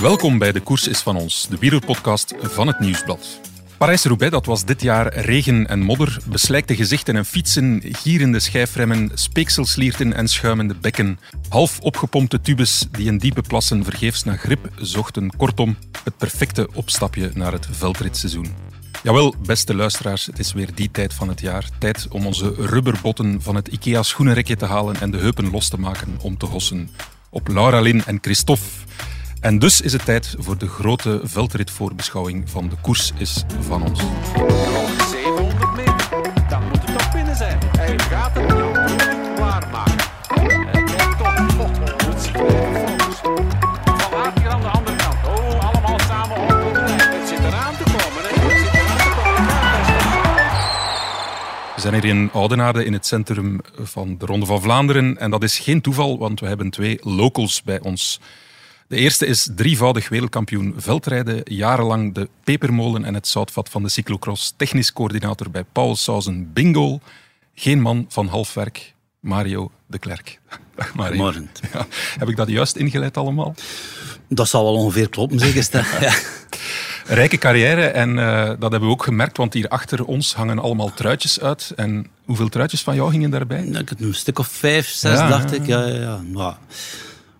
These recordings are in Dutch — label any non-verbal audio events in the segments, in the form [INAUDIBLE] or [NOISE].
Welkom bij De Koers is van ons, de wielerpodcast van het Nieuwsblad. Parijs-Roubaix, dat was dit jaar regen en modder, beslijkte gezichten en fietsen, gierende schijfremmen, speekselslierten en schuimende bekken. Half opgepompte tubes die in diepe plassen vergeefs naar grip zochten. Kortom, het perfecte opstapje naar het veldritseizoen. Jawel, beste luisteraars, het is weer die tijd van het jaar. Tijd om onze rubberbotten van het IKEA schoenenrekje te halen en de heupen los te maken om te hossen. Op Laura Lin en Christophe. En dus is het tijd voor de grote veldritvoorbeschouwing van de koers is van ons. Zijn hier in Oudenaarde in het centrum van de Ronde van Vlaanderen. En dat is geen toeval, want we hebben twee locals bij ons. De eerste is drievoudig wereldkampioen veldrijden, jarenlang de pepermolen en het zoutvat van de cyclocross, technisch coördinator bij Paul Sausen Bingo. Geen man van halfwerk, Mario de Klerk. Dag Mario. Goedemorgen. Ja, heb ik dat juist ingeleid allemaal? Dat zal wel ongeveer kloppen, zeker. [LAUGHS] Ja. Rijke carrière en eh, dat hebben we ook gemerkt, want hier achter ons hangen allemaal truitjes uit. En hoeveel truitjes van jou gingen daarbij? Nou, Ik had een stuk of vijf, zes, Ja, dacht ik. Ja, ja, ja. Maar,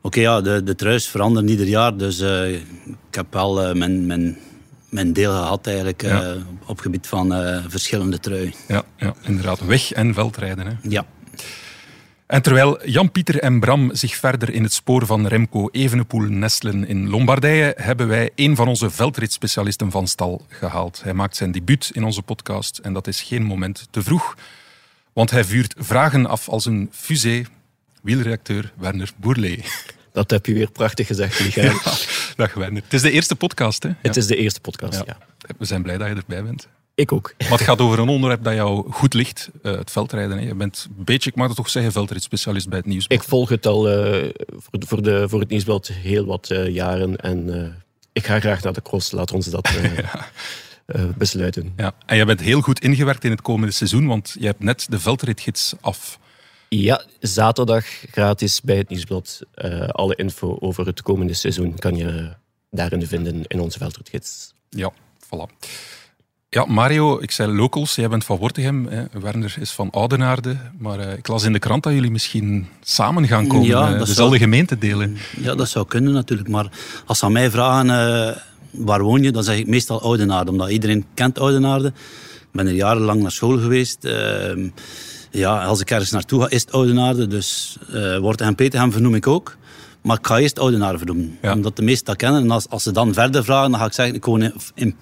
Oké, ja, de, de truis veranderen ieder jaar. Dus eh, ik heb wel eh, mijn, mijn, mijn deel gehad eigenlijk, Ja. op gebied van verschillende trui. Ja, ja, inderdaad. Weg- en veldrijden. Hè. Ja. En terwijl Jan-Pieter en Bram zich verder in het spoor van Remco Evenepoel nestelen in Lombardije, hebben wij een van onze veldritspecialisten van stal gehaald. Hij maakt zijn debuut in onze podcast en dat is geen moment te vroeg, want hij vuurt vragen af als een fusee. Wielredacteur Werner Boerlee. [LAUGHS] Dat heb je weer prachtig gezegd, Michael. Dag Werner. Het is de eerste podcast, hè? Het Ja. is de eerste podcast, Ja. ja. We zijn blij dat je erbij bent. Ik ook. Maar het gaat over een onderwerp dat jou goed ligt, eh, het veldrijden. Hè. Je bent een beetje, ik mag het toch zeggen, veldritspecialist bij het nieuws. Ik volg het al eh, voor, de- voor, de, voor het nieuwsblad heel wat eh, jaren. En ik ga graag naar de cross. Laat ons dat [LAUGHS] besluiten. Ja, en je bent heel goed ingewerkt in het komende seizoen, want je hebt net de veldritgids af. Ja, zaterdag gratis bij het nieuwsblad. Alle info over het komende seizoen kan je daarin vinden in onze veldritgids. Ja, voilà. Ja, Mario, ik zei locals, jij bent van Wortegem, hè. Werner is van Oudenaarde, maar eh, ik las in de krant dat jullie misschien samen gaan komen, Ja, eh, dat dezelfde zou- gemeente delen. ja, dat zou kunnen natuurlijk. Maar als ze aan mij vragen eh, waar woon je, dan zeg ik meestal Oudenaarde. Omdat iedereen kent Oudenaarde. Ik ben er jarenlang naar school geweest. Ehm, ja, als ik ergens naartoe ga, is het Oudenaarde. Dus Worten en Peterhem vernoem ik ook. Maar ik ga eerst Oudenaarde vernoemen. Ja. Omdat de meesten dat kennen. En als, als ze dan verder vragen, dan ga ik zeggen, ik woon in, in.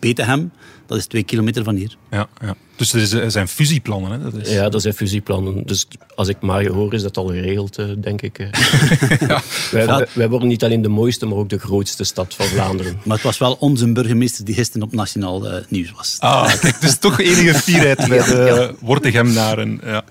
Dat is twee kilometer van hier. Ja, ja. Dus er, is- er zijn fusieplannen. Hè. Dat is, Ja, dat zijn fusieplannen. Dus als ik Mario hoor, is dat al geregeld, eh, denk ik. eh. [LAUGHS] wij, wij, worden niet alleen de mooiste, maar ook de grootste stad van Vlaanderen. [LAUGHS] Maar het was wel onze burgemeester die gisteren op nationaal eh, nieuws was. Ah, kijk, dus toch enige fierheid [LAUGHS] bij de Wortegemnaren. Ja.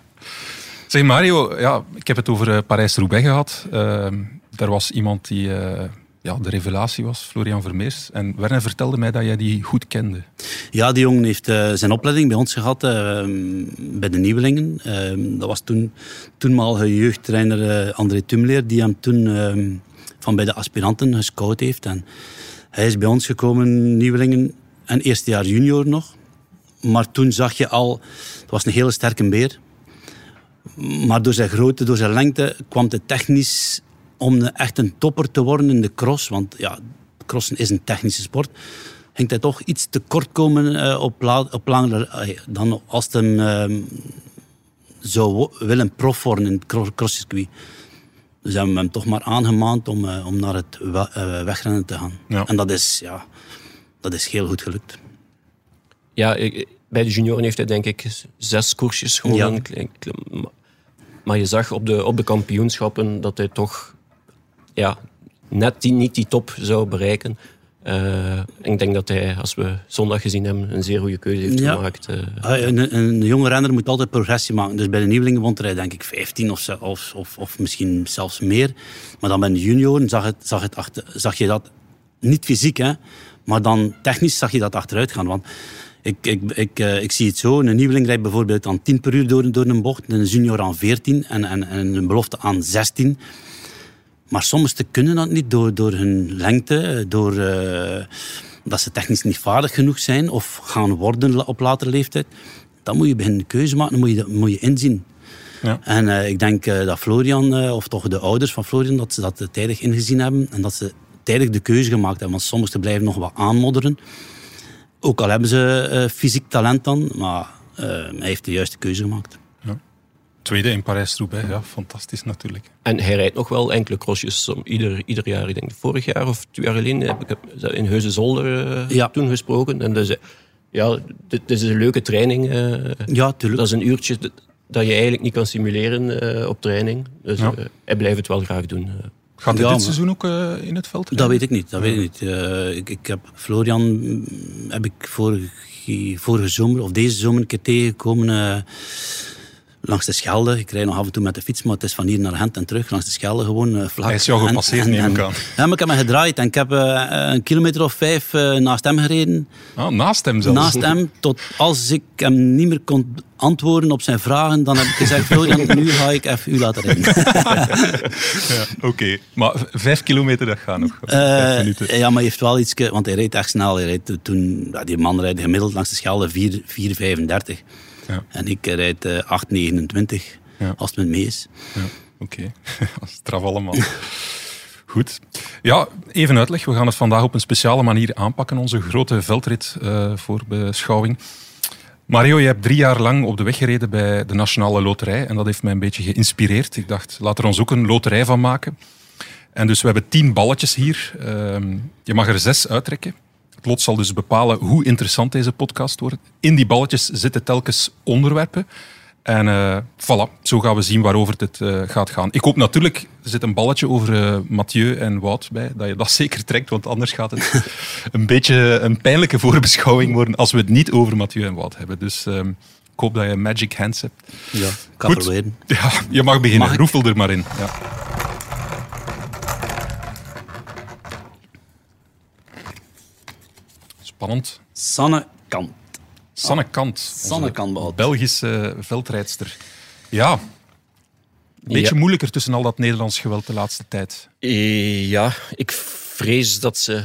Zeg Mario, ja, ik heb het over Parijs-Roubaix gehad. Ehm daar was iemand die eh, ja, de revelatie was, Florian Vermeers. En Werner vertelde mij dat jij die goed kende. Ja, die jongen heeft eh, zijn opleiding bij ons gehad, eh, bij de Nieuwelingen. Eh, dat was toen toenmalige jeugdtrainer eh, André Tumleer, die hem toen eh, van bij de aspiranten gescout heeft. En hij is bij ons gekomen, Nieuwelingen, en eerste jaar junior nog. Maar toen zag je al, het was een hele sterke beer. Maar door zijn grootte, door zijn lengte, kwam het technisch om een- echt een topper te worden in de cross. Want ja, crossen is een technische sport. Ging hij toch iets te kort komen eh, op, la, op langere, eh, dan als hij ehm, zou willen prof worden in het cro- crosscircuit. Dus hebben we hem toch maar aangemaand om, eh, om naar het we- eh, wegrennen te gaan. Ja. En dat is, ja, dat is heel goed gelukt. Ja, ik- bij de junioren heeft hij denk ik zes koersjes gewonnen. Ja. Maar je zag op de, op de kampioenschappen dat hij toch ja, net die, niet die top zou bereiken. Eh, ik denk dat hij, als we zondag gezien hebben, een zeer goede keuze heeft Ja. gemaakt. eh. Ah, Een, een jonge renner moet altijd progressie maken. Dus bij de nieuwelingen won hij denk ik 15 of, of, of, of misschien zelfs meer. Maar dan bij de junioren zag, het, zag, het achter, zag je dat niet fysiek, hè, maar dan technisch zag je dat achteruit gaan. Want ik, ik, ik, eh, ik zie het zo, een nieuweling rijdt bijvoorbeeld aan 10 per uur door, door een bocht, een junior aan 14 en, en, en een belofte aan 16. Maar sommigen kunnen dat niet door, door hun lengte, door eh, dat ze technisch niet vaardig genoeg zijn of gaan worden op latere leeftijd. Dan moet je beginnen een keuze maken, dan moet je, dat moet je inzien. Ja. En eh, ik denk eh, dat Florian, eh, of toch de ouders van Florian, dat ze dat eh, tijdig ingezien hebben en dat ze tijdig de keuze gemaakt hebben. Want sommigen blijven nog wat aanmodderen. Ook al hebben ze eh, fysiek talent dan, maar eh, hij heeft de juiste keuze gemaakt. Tweede in Parijs-Roubaix, ja, fantastisch natuurlijk. En hij rijdt nog wel enkele crossjes om ieder, ieder jaar. Ik denk vorig jaar of twee jaar geleden heb ik in Heuse Zolder eh, Ja. toen gesproken. En dus, ja, dit, dit is een leuke training. eh. Ja, tuurlijk. dat is een uurtje dat, dat je eigenlijk niet kan simuleren eh, op training. Dus Ja. eh, hij blijft het wel graag doen. Gaat hij Ja, dit maar- seizoen ook eh, in het veld Dat weet ik niet. Dat weet ik niet. Eh, ik, ik heb Florian mm, heb ik vorige, vorige zomer of deze zomer een keer tegengekomen eh, langs de Schelde. Ik rijd nog af en toe met de fiets, maar het is van hier naar Gent en terug langs de Schelde gewoon eh, vlak. Hij is jou gepasseerd, en- neem ik aan. Ja, maar ik heb me gedraaid en ik heb eh, een kilometer of vijf eh, naast hem gereden. Ah, naast hem zelfs. Naast hem, tot als ik hem niet meer kon antwoorden op zijn vragen, dan heb ik gezegd, Florian, [LAUGHS] nu ga ik even u laten rijden. [LAUGHS] Ja, Oké, maar vijf kilometer, dat gaat nog. Minuten. ja, maar hij heeft wel iets... Want hij reed echt snel. Hij reed toen, die man rijdt gemiddeld langs de Schelde 4 4,35. Ja. En ik rijd eh 8,29 Ja. als het met mee is. Ja, Oké, [LAUGHS] straf allemaal. [LAUGHS] Goed. Ja, even uitleg. We gaan het vandaag op een speciale manier aanpakken, onze grote veldrit eh, voor beschouwing. Mario, je hebt drie jaar lang op de weg gereden bij de Nationale Loterij en dat heeft mij een beetje geïnspireerd. Ik dacht, laten we ons ook een loterij van maken. En dus we hebben tien balletjes hier. Ehm, je mag er zes uittrekken. Lot zal dus bepalen hoe interessant deze podcast wordt. In die balletjes zitten telkens onderwerpen. En eh voilà, zo gaan we zien waarover het eh, gaat gaan. Ik hoop natuurlijk, er zit een balletje over eh, Mathieu en Wout bij, dat je dat [LAUGHS] zeker trekt, want anders gaat het een beetje een pijnlijke voorbeschouwing worden als we het niet over Mathieu en Wout hebben. Dus ehm, ik hoop dat je magic hands hebt. Ja, ik kan. Ja, je mag beginnen. Mag? Roefel er maar in. Ja. Spannend. Sanne Kant. Sanne Kant. onze Sanne Kant. Belgische veldrijdster. Ja, een beetje Ja. moeilijker tussen al dat Nederlands geweld de laatste tijd. Eh, Ja, ik vrees dat ze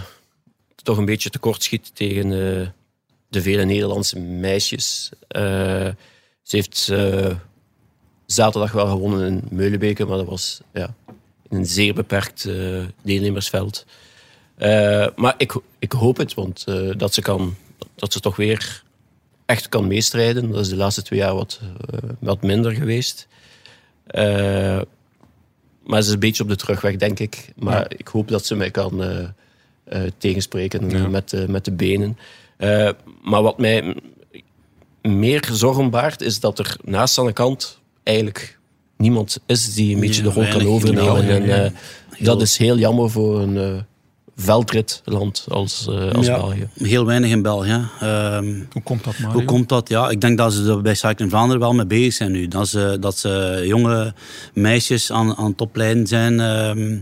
toch een beetje tekort schiet tegen eh, de vele Nederlandse meisjes. Eh, ze heeft zaterdag wel gewonnen in Meulenbeke, maar dat was ja, in een zeer beperkt deelnemersveld. Eh, maar ik, ik hoop het, want eh, dat, ze kan, dat ze toch weer echt kan meestrijden. Dat is de laatste twee jaar wat, eh, wat minder geweest. Maar ze is een beetje op de terugweg, denk ik. Maar Ja. ik hoop dat ze mij kan tegenspreken Ja. met, de, met de benen. Maar wat mij meer zorgen baart, is dat er naast aan de kant eigenlijk niemand is die een beetje Ja, de rol kan overnemen. En, dat is heel jammer voor een veldritland als, eh, als Ja, België. Heel weinig in België. Ehm, Hoe komt dat, Mario? Hoe komt dat? Ja, ik denk dat ze er bij Cycling Vlaanderen wel mee bezig zijn nu. Dat ze, dat ze jonge meisjes aan, aan het opleiden zijn. ehm,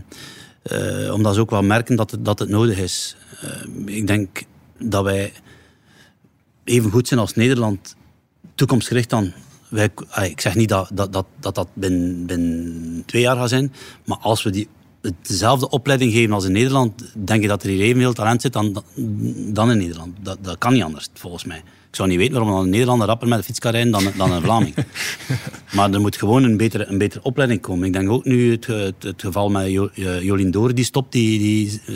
eh, omdat ze ook wel merken dat het, dat het nodig is. Ehm, ik denk dat wij even goed zijn als Nederland toekomstgericht dan. Wij, ik zeg niet dat dat, dat, dat, dat binnen, binnen twee jaar gaat zijn. Maar als we die dezelfde opleiding geven als in Nederland, denk je dat er hier evenveel talent zit dan, dan in Nederland. Dat, dat kan niet anders, volgens mij. Ik zou niet weten waarom dan een Nederlander rapper met de fiets kan rijden dan, dan een Vlaming. [LAUGHS] maar er moet gewoon een betere, een betere opleiding komen. Ik denk ook nu het, het, het geval met jo, eh, Jolien Door, die stopt, die, die, eh,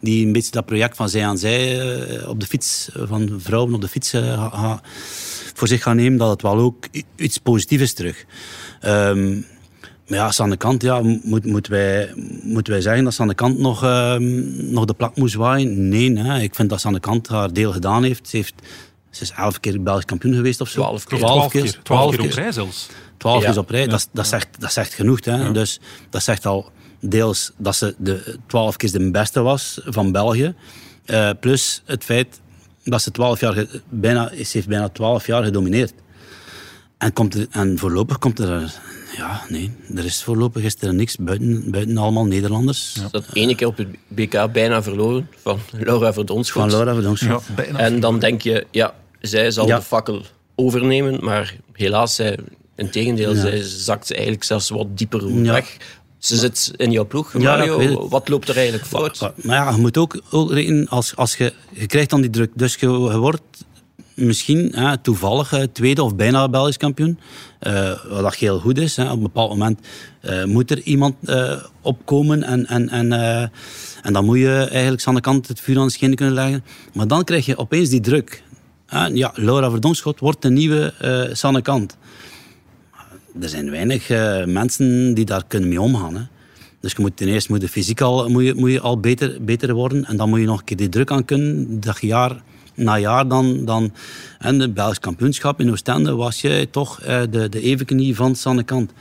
die een beetje dat project van zij aan zij eh, op de fiets, van vrouwen op de fiets voor zich gaan nemen, dat het wel ook iets positiefs is terug. Ehm, maar ja, aan de kant, ja, moet, moeten, wij, moeten wij zeggen dat ze aan de kant nog, ehm, nog de plak moest waaien? Nee, hè. ik vind dat ze aan de kant haar deel gedaan heeft. Ze, heeft, ze is elf keer Belgisch kampioen geweest of zo. Twaalf keer. Twaalf keer. Twaalf keer op rij zelfs. Twaalf Ja. keer op rij, dat, is- dat, zegt, dat zegt genoeg. Hè? Dus dat zegt al deels dat ze de twaalf keer de beste was van België. Eh, plus het feit dat ze twaalf jaar, ge- bijna, ze heeft bijna twaalf jaar gedomineerd. En, komt er, en voorlopig komt er, ja, nee, er is voorlopig is er niks buiten, buiten allemaal Nederlanders. Dat ene keer op het BK bijna verloren van Laura Verdonschot. Van Laura Verdonschot. Ja, bijna. En dan denk je, ja, zij zal Ja. de fakkel overnemen, maar helaas, zij, in tegendeel, Ja. zij zakt eigenlijk zelfs wat dieper Ja. weg. Ze zit in jouw ploeg, Mario. Wat loopt er eigenlijk fout? Maar, maar ja, je moet ook, ook rekenen, als, als je, je krijgt dan die druk. Dus je, je wordt misschien hè, toevallig eh, tweede of bijna Belgisch kampioen. Eh, wat heel goed is. Hè. Op een bepaald moment eh, moet er iemand opkomen en, en, en, en dan moet je eigenlijk aan de kant het vuur aan de schenen kunnen leggen. Maar dan krijg je opeens die druk. Ja, Laura Verdonschot wordt de nieuwe eh Sanne Kant. Er zijn weinig mensen die daar kunnen mee omgaan. Hè. Dus je moet ten eerste moet je fysiek al, moet je, moet je al beter, beter worden. En dan moet je nog een keer die druk aan kunnen. Dat jaar na jaar dan... dan en de Belgisch kampioenschap in Oostende was je toch eh, de, de evenknie van Sanne Kant.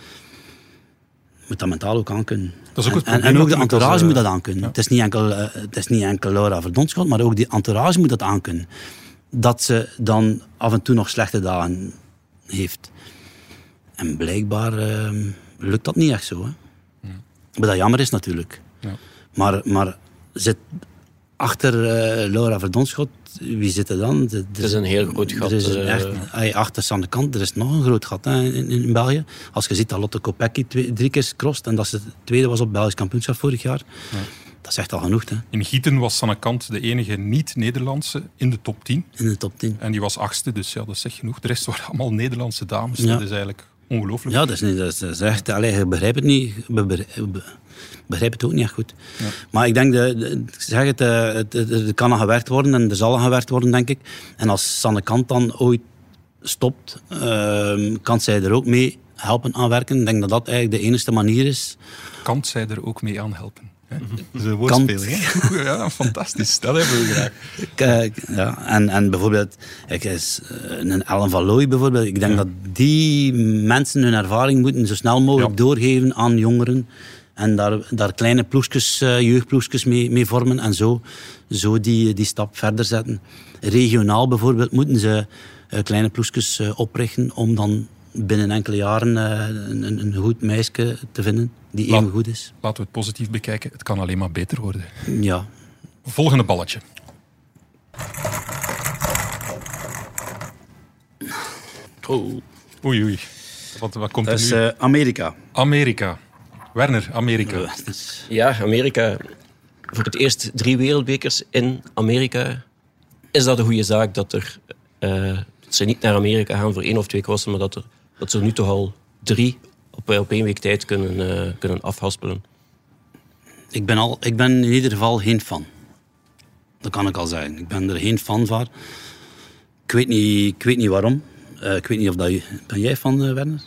Je moet dat mentaal ook aankunnen. Dat is ook het en, ook de als, entourage eh, moet dat aankunnen. Het, is niet enkel, eh, het is niet enkel Laura Verdonschot, maar ook die entourage moet dat aankunnen. Dat ze dan af en toe nog slechte dagen heeft. En blijkbaar eh, lukt dat niet echt zo. Hè? Wat dat jammer is natuurlijk. Ja. Maar, maar zit achter eh, Laura Verdonschot, wie zit er dan? Er- Het is een heel groot gat. Er is een eh, echt, achter Sanne Kant, er is nog een groot gat hè, in, in België. Als je ziet dat Lotte Kopecky twee- drie keer crossed en dat ze tweede was op Belgisch kampioenschap vorig jaar, dat is echt al genoeg hè, In Gieten was Sanne Kant de enige niet-Nederlandse in de top 10. in de top 10. En die was achtste, dus ja, dat zegt genoeg. De rest waren allemaal Nederlandse dames. Ja. Dat is eigenlijk ongelooflijk. Ja, dat is, niet, dat is, echt, allee, je begrijpt het niet. Begrijp het ook niet echt goed. Maar ik denk, de, de- ik zeg het, eh, het, het- er kan aan gewerkt worden en er zal aan gewerkt worden, denk ik. En als Sanne Kant dan ooit stopt, ehm, kan zij er ook mee helpen aan werken. Ik denk dat dat eigenlijk de enige manier is. Kant zij er ook mee aan helpen. Dat is een woordspeling. hè. [LAUGHS] Ja, fantastisch. Dat hebben we graag. Kijk, ja. en, en bijvoorbeeld, ik is, eh, een Ellen van Looy bijvoorbeeld, ik denk dat die mensen hun ervaring moeten zo snel mogelijk Ja. doorgeven aan jongeren. En daar, daar kleine ploegjes, eh, jeugdploegjes mee, mee vormen en zo, zo die, die stap verder zetten. Regionaal bijvoorbeeld moeten ze eh, kleine ploegjes oprichten om dan binnen enkele jaren een, een- een goed meisje te vinden die Laat- even goed is. Laten we het positief bekijken. Het kan alleen maar beter worden. Ja, Volgende balletje. Oei, oei. Wat, wat komt er dat is nu? eh, Amerika. Amerika. Werner, Amerika. Is- Ja, Amerika. Voor het eerst drie wereldbekers in Amerika. Is dat een goede zaak dat, er, eh, dat ze niet naar Amerika gaan voor één of twee crossen, maar dat, er, dat ze er nu toch al drie op, op één week tijd kunnen, eh, kunnen afhaspelen? Ik ben, al, ik ben in ieder geval geen fan. Dat kan ik al zeggen. Ik ben er geen fan van. Ik weet niet, ik weet niet waarom. Eh, ik weet niet of dat je... Ben jij fan, eh, Werner?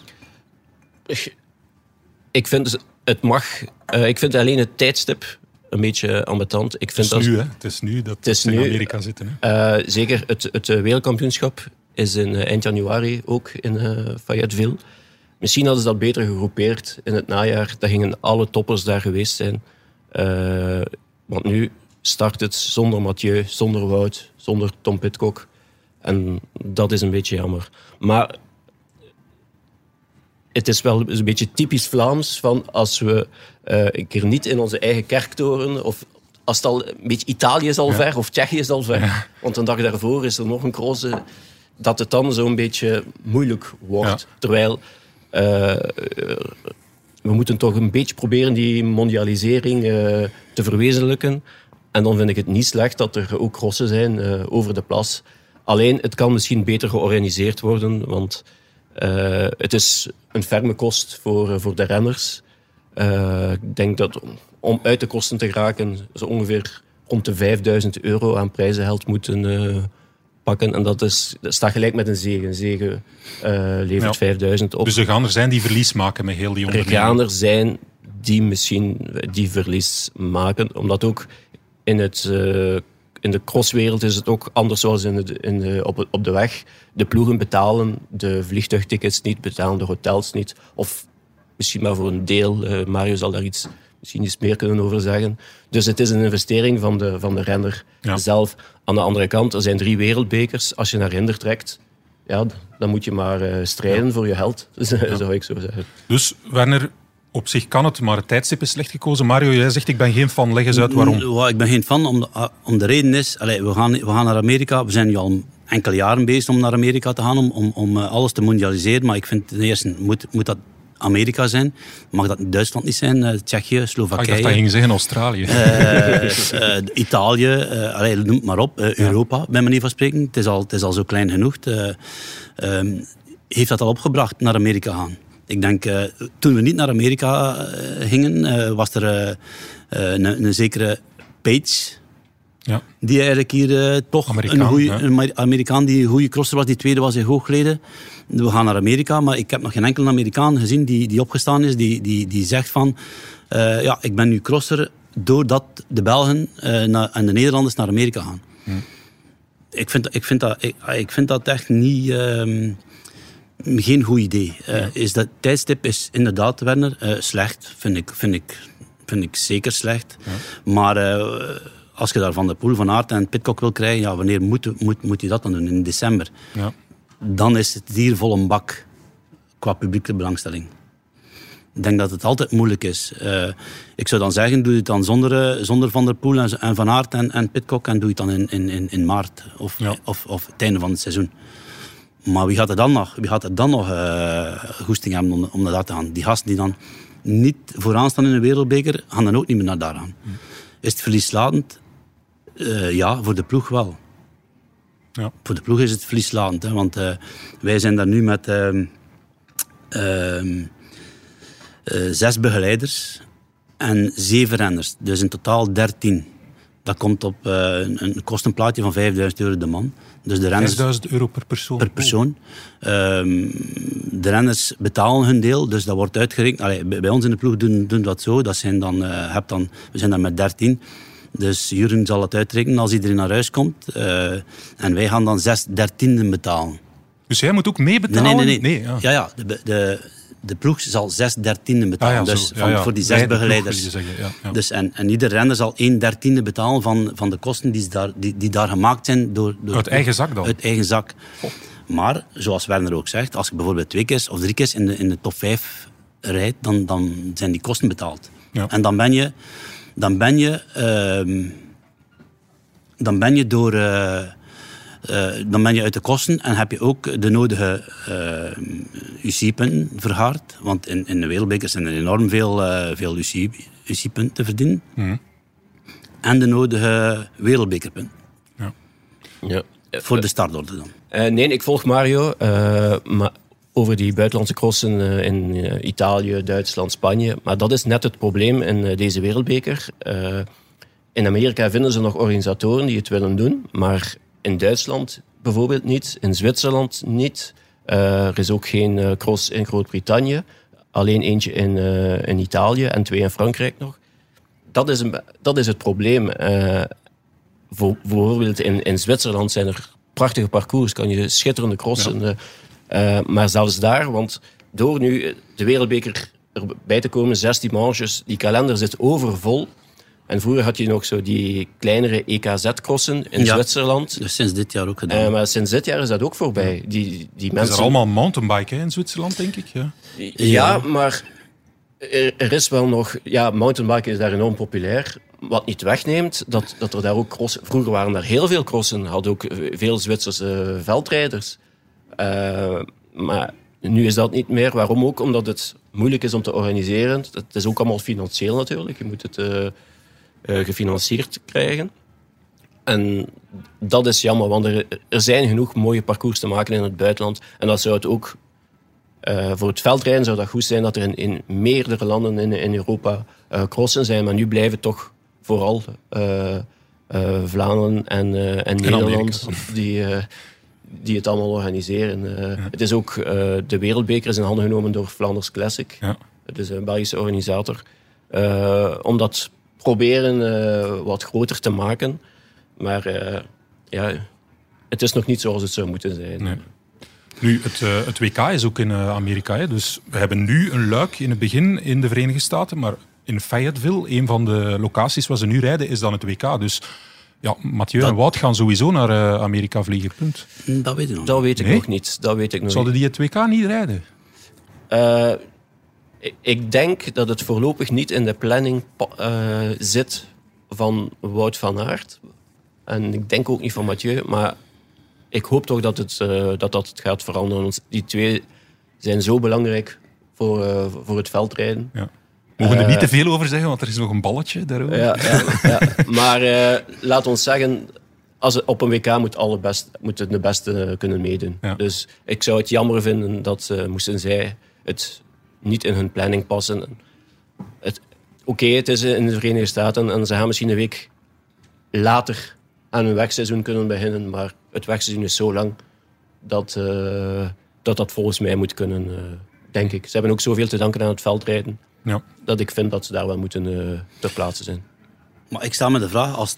Ik vind het mag. eh, ik vind alleen het tijdstip een beetje ambetant. Ik Het vind is dat, nu, hè. Het is nu dat is ze in nu, Amerika zitten. Hè. Eh, zeker het, het wereldkampioenschap is in eind januari ook in eh, Fayetteville. Misschien hadden ze dat beter gegroepeerd in het najaar. Dan gingen alle toppers daar geweest zijn. Eh, want nu start het zonder Mathieu, zonder Wout, zonder Tom Pitcock. En dat is een beetje jammer. Maar het is wel een beetje typisch Vlaams van als we eh, een keer niet in onze eigen kerktoren of als het al een beetje Italië is al ver of Tsjechië is al ver, want een dag daarvoor is er nog een cross, dat het dan zo'n beetje moeilijk wordt. Ja. Terwijl we moeten toch een beetje proberen die mondialisering eh, te verwezenlijken. En dan vind ik het niet slecht dat er ook crossen zijn eh, over de plas. Alleen, het kan misschien beter georganiseerd worden, want eh, het is een ferme kost voor, eh, voor de renners. Eh, ik denk dat om- uit de kosten te geraken, ze ongeveer rond de 5000 euro aan prijzengeld moeten eh, pakken. En dat, is, dat staat gelijk met een zegen. Een zegen eh, levert Ja. 5000 op. Dus er gaan er zijn die verlies maken met heel die Er onderneming. gaan er zijn die misschien die verlies maken. Omdat ook in, het, eh, in de crosswereld is het ook anders zoals in de, in de, op, op de weg. De ploegen betalen de vliegtuigtickets niet, betalen de hotels niet. Of misschien maar voor een deel. eh, Mario zal daar iets, misschien iets meer kunnen over zeggen. Dus het is een investering van de, van de renner Ja. zelf. Aan de andere kant, er zijn drie wereldbekers. Als je naar Rinder trekt, ja, dan moet je maar eh, strijden voor je held. [LAUGHS] Zou ik zo zeggen. Dus Werner, op zich kan het, maar het tijdstip is slecht gekozen. Mario, jij zegt ik ben geen fan. Leg eens uit waarom. Ja, ik ben geen fan, om de, ah, om de reden is... Allee, we, gaan, we gaan naar Amerika. We zijn nu al enkele jaren bezig om naar Amerika te gaan, om, om, om eh, alles te mondialiseren. Maar ik vind ten eerste moet, moet dat Amerika zijn. Mag dat Duitsland niet zijn? Eh, Tsjechië, Ah, ik Slowakije. dacht dat ging zeggen Australië. Eh, eh, Italië, allee, noem het maar op. Europa, bij manier van spreken. Het is al, het is al zo klein genoeg. Eh, ehm, heeft dat al opgebracht naar Amerika gaan? Ik denk, toen we niet naar Amerika gingen, was er een, een zekere Page. ja. Die eigenlijk hier toch Amerikaan, een, Amer- Amerikaan die een goede crosser was. Die tweede was in Hoogleden. We gaan naar Amerika, maar ik heb nog geen enkele Amerikaan gezien die, die opgestaan is. Die, die, die zegt van, eh, ja, ik ben nu crosser doordat de Belgen eh, naar- en de Nederlanders naar Amerika gaan. Ik, vind, ik, vind dat, ik, ik vind dat echt niet... ehm, geen goed idee. Eh, is dat tijdstip is inderdaad, Werner, slecht. Vind ik, vind, ik, vind ik zeker slecht. Maar als je daar Van de Poel, Van Aert en Pitcock wil krijgen, ja, wanneer moet, moet, moet je dat dan doen? In december. Ja. Dan is het hier vol een bak qua publieke belangstelling. Ik denk dat het altijd moeilijk is. Eh, ik zou dan zeggen, doe het dan zonder, eh, zonder Van der Poel en, en Van Aert en, en Pitcock en doe het dan in, in, in, in maart of, Ja. of, of het einde van het seizoen. Maar wie gaat er dan nog, wie gaat er dan nog eh, goesting hebben om, om naar daar te gaan? Die gasten die dan niet vooraan staan in de wereldbeker, gaan dan ook niet meer naar daar gaan. Is het verlieslatend? Ja, voor de ploeg wel. Ja. Voor de ploeg is het verlieslatend. Hè, want eh, wij zijn daar nu met ehm, ehm, eh, zes begeleiders en zeven renners. Dus in totaal dertien. Dat komt op eh, een, een kostenplaatje van 5000 euro de man. Dus de renners 5000 euro per persoon. per persoon. Ehm, de renners betalen hun deel, dus dat wordt uitgerekend. Allee, bij, bij ons in de ploeg doen, doen we dat zo. Dat zijn dan, heb dan, we zijn dan met 13. Dus Juren zal het uitrekenen als iedereen naar huis komt. Eh, en wij gaan dan zes dertienden betalen. Dus jij moet ook Nee, meebetalen? nee, nee. nee. ja. ja. ja, de, de, de ploeg zal zes dertienden betalen. Ah, ja, dus van, Ja, voor die zes begeleiders. zeggen. Dus en, en ieder renner zal één dertiende betalen van, van de kosten die, daar, die, die daar gemaakt zijn. Door, door Uit eigen zak dan? Uit eigen zak. Maar, zoals Werner ook zegt, als je bijvoorbeeld twee keer of drie keer in de, in de top vijf rijdt, dan, dan zijn die kosten betaald. Ja. En dan ben je, dan ben je, ehm, dan ben je door... eh, eh, dan ben je uit de kosten en heb je ook de nodige eh UC-punten vergaard. Want in, in de wereldbekers zijn er enorm veel, eh, veel UC-punten te verdienen. Mhm. En de nodige wereldbekerpunten. Ja. Voor de startorde dan. Eh, nee, ik volg Mario. eh, maar over die buitenlandse crossen eh, in eh, Italië, Duitsland, Spanje. Maar dat is net het probleem in eh, deze wereldbeker. In Amerika vinden ze nog organisatoren die het willen doen. Maar in Duitsland bijvoorbeeld niet. In Zwitserland niet. Er is ook geen cross in Groot-Brittannië. Alleen eentje in, in Italië en twee in Frankrijk nog. Dat is, een, dat is het probleem. Voor, bijvoorbeeld in, in Zwitserland zijn er prachtige parcours, kan je schitterende crossen. Eh, maar zelfs daar, want door nu de wereldbeker erbij te komen, 16 manches, die kalender zit overvol. En vroeger had je nog zo die kleinere EKZ-crossen in Ja. Zwitserland. Dus sinds dit jaar ook gedaan. Eh, maar sinds dit jaar is dat ook voorbij. Die, die Het is mensen... er allemaal mountainbiken in Zwitserland, denk ik. Ja. Ja, maar er, er is wel nog... Ja, mountainbiken is daar enorm populair. Wat niet wegneemt, dat, dat er daar ook crossen... Vroeger waren er heel veel crossen. Hadden ook eh, veel Zwitserse veldrijders. Eh, maar nu is dat niet meer. Waarom ook? Omdat het moeilijk is om te organiseren. Het is ook allemaal financieel natuurlijk. Je moet het eh, eh, gefinancierd krijgen. En dat is jammer, want er, er zijn genoeg mooie parcours te maken in het buitenland. En dat zou het ook voor het veldrijden zou dat goed zijn dat er in, in meerdere landen in, in Europa eh, crossen zijn. Maar nu blijven toch vooral Vlaanderen en, en Nederland die, die het allemaal organiseren. Eh, Het is ook eh, de wereldbeker is in handen genomen door Flanders Classic. Ja. Het is een Belgische organisator. Eh, om dat proberen wat groter te maken. Maar ja, het is nog niet zoals het zou moeten zijn. Nee. Nu, het, het WK is ook in Amerika. Hè, dus we hebben nu een luik in het begin in de Verenigde Staten. Maar in Fayetteville, een van de locaties waar ze nu rijden, is dan het WK. Dus ja, Mathieu en Wout gaan sowieso naar eh, Amerika vliegen. Punt. Dat weet ik nog. Dat weet ik Nee? nog niet. Dat weet ik nog Zouden die het WK niet rijden? Eh, ik- denk dat het voorlopig niet in de planning eh, zit van Wout van Aert. En ik denk ook niet van Mathieu. Maar ik hoop toch dat het, eh, dat, dat het gaat veranderen. Want die twee zijn zo belangrijk voor, eh, voor het veldrijden. Ja. Mogen er Eh, niet te veel over zeggen, want er is nog een balletje daarover. Ja, ja, ja. Maar eh, laat ons zeggen, als het op een WK moet, alle best, moeten de beste kunnen meedoen. Ja. Dus ik zou het jammer vinden dat eh, moesten zij het niet in hun planning passen. Oké, het is in de Verenigde Staten en ze gaan misschien een week later aan hun wegseizoen kunnen beginnen, maar het wegseizoen is zo lang dat eh, dat, dat volgens mij moet kunnen, eh, denk ik. Ze hebben ook zoveel te danken aan het veldrijden, Ja. dat ik vind dat ze daar wel moeten eh, ter plaatse zijn. Maar ik sta me de vraag, als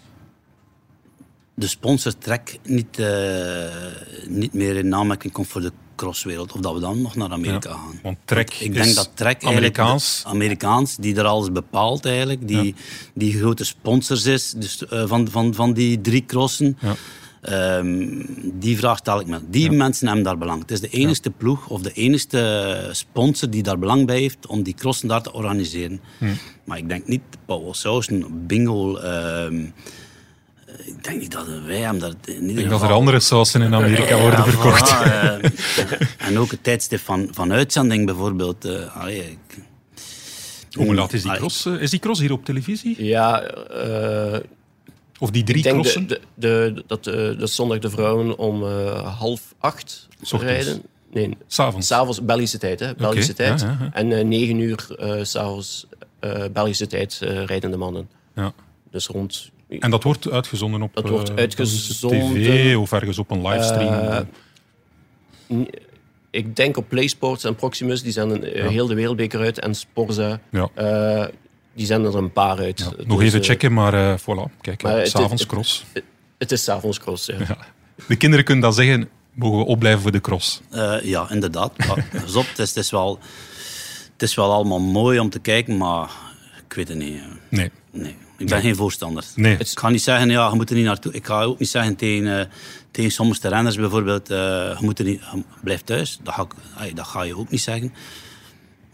de sponsor Trek niet, eh, niet meer in aanmerking komt voor de crosswereld, of dat we dan nog naar Amerika Ja, gaan. Want Trek ik is denk dat Trek Amerikaans. de- Amerikaans, die er alles bepaalt eigenlijk, die, die grote sponsors is dus, eh, van, van, van die drie crossen. Ja. Ehm, die vraag stel ik me. Die mensen hebben daar belang. Het is de enige ploeg of de enige sponsor die daar belang bij heeft om die crossen daar te organiseren. Hm. Maar ik denk niet Paul Sausen, Bingo. ehm, ik denk niet dat wij hem dat ieder Ik denk dat er andere sausen in Amerika worden ja, verkocht. voilà, eh, [LAUGHS] en ook het tijdstip van, van uitzending bijvoorbeeld. eh, allee, ik- Hoe laat is die cross? eh, Is die cross hier op televisie? Ja, eh, Of die drie ik denk crossen? de, de, de- dat de, de zondag de vrouwen om eh, half acht rijden. Nee, S'avonds. s'avonds Belgische tijd. Hè, Belgische tijd. ja, ja, ja. En eh, negen uur eh, s'avonds eh Belgische tijd eh, rijden de mannen. Ja. Dus rond... En dat wordt uitgezonden op Dat wordt eh, uitgezonden, tv of ergens op een livestream. Eh, Ik denk op PlaySports en Proximus, die zenden eh, heel de wereldbeker uit. En Sporza, ja. eh, die zenden er een paar uit. Ja, Nog Dus, even eh, checken, maar eh voilà. Kijk, maar het- s'avonds cross. Het is s'avonds cross, ja. Ja. De kinderen kunnen dan zeggen, mogen we opblijven voor de cross. eh, ja, inderdaad. Pas op, het is, het, is wel, het is wel allemaal mooi om te kijken, maar ik weet het niet. Nee. Nee, ik ben geen voorstander. Nee. Ik ga niet zeggen, ja, je moet er niet naartoe. Ik ga ook niet zeggen tegen, eh, tegen sommige renners bijvoorbeeld, eh, je, moet er niet, blijf thuis. Dat ga, ik, dat ga je ook niet zeggen.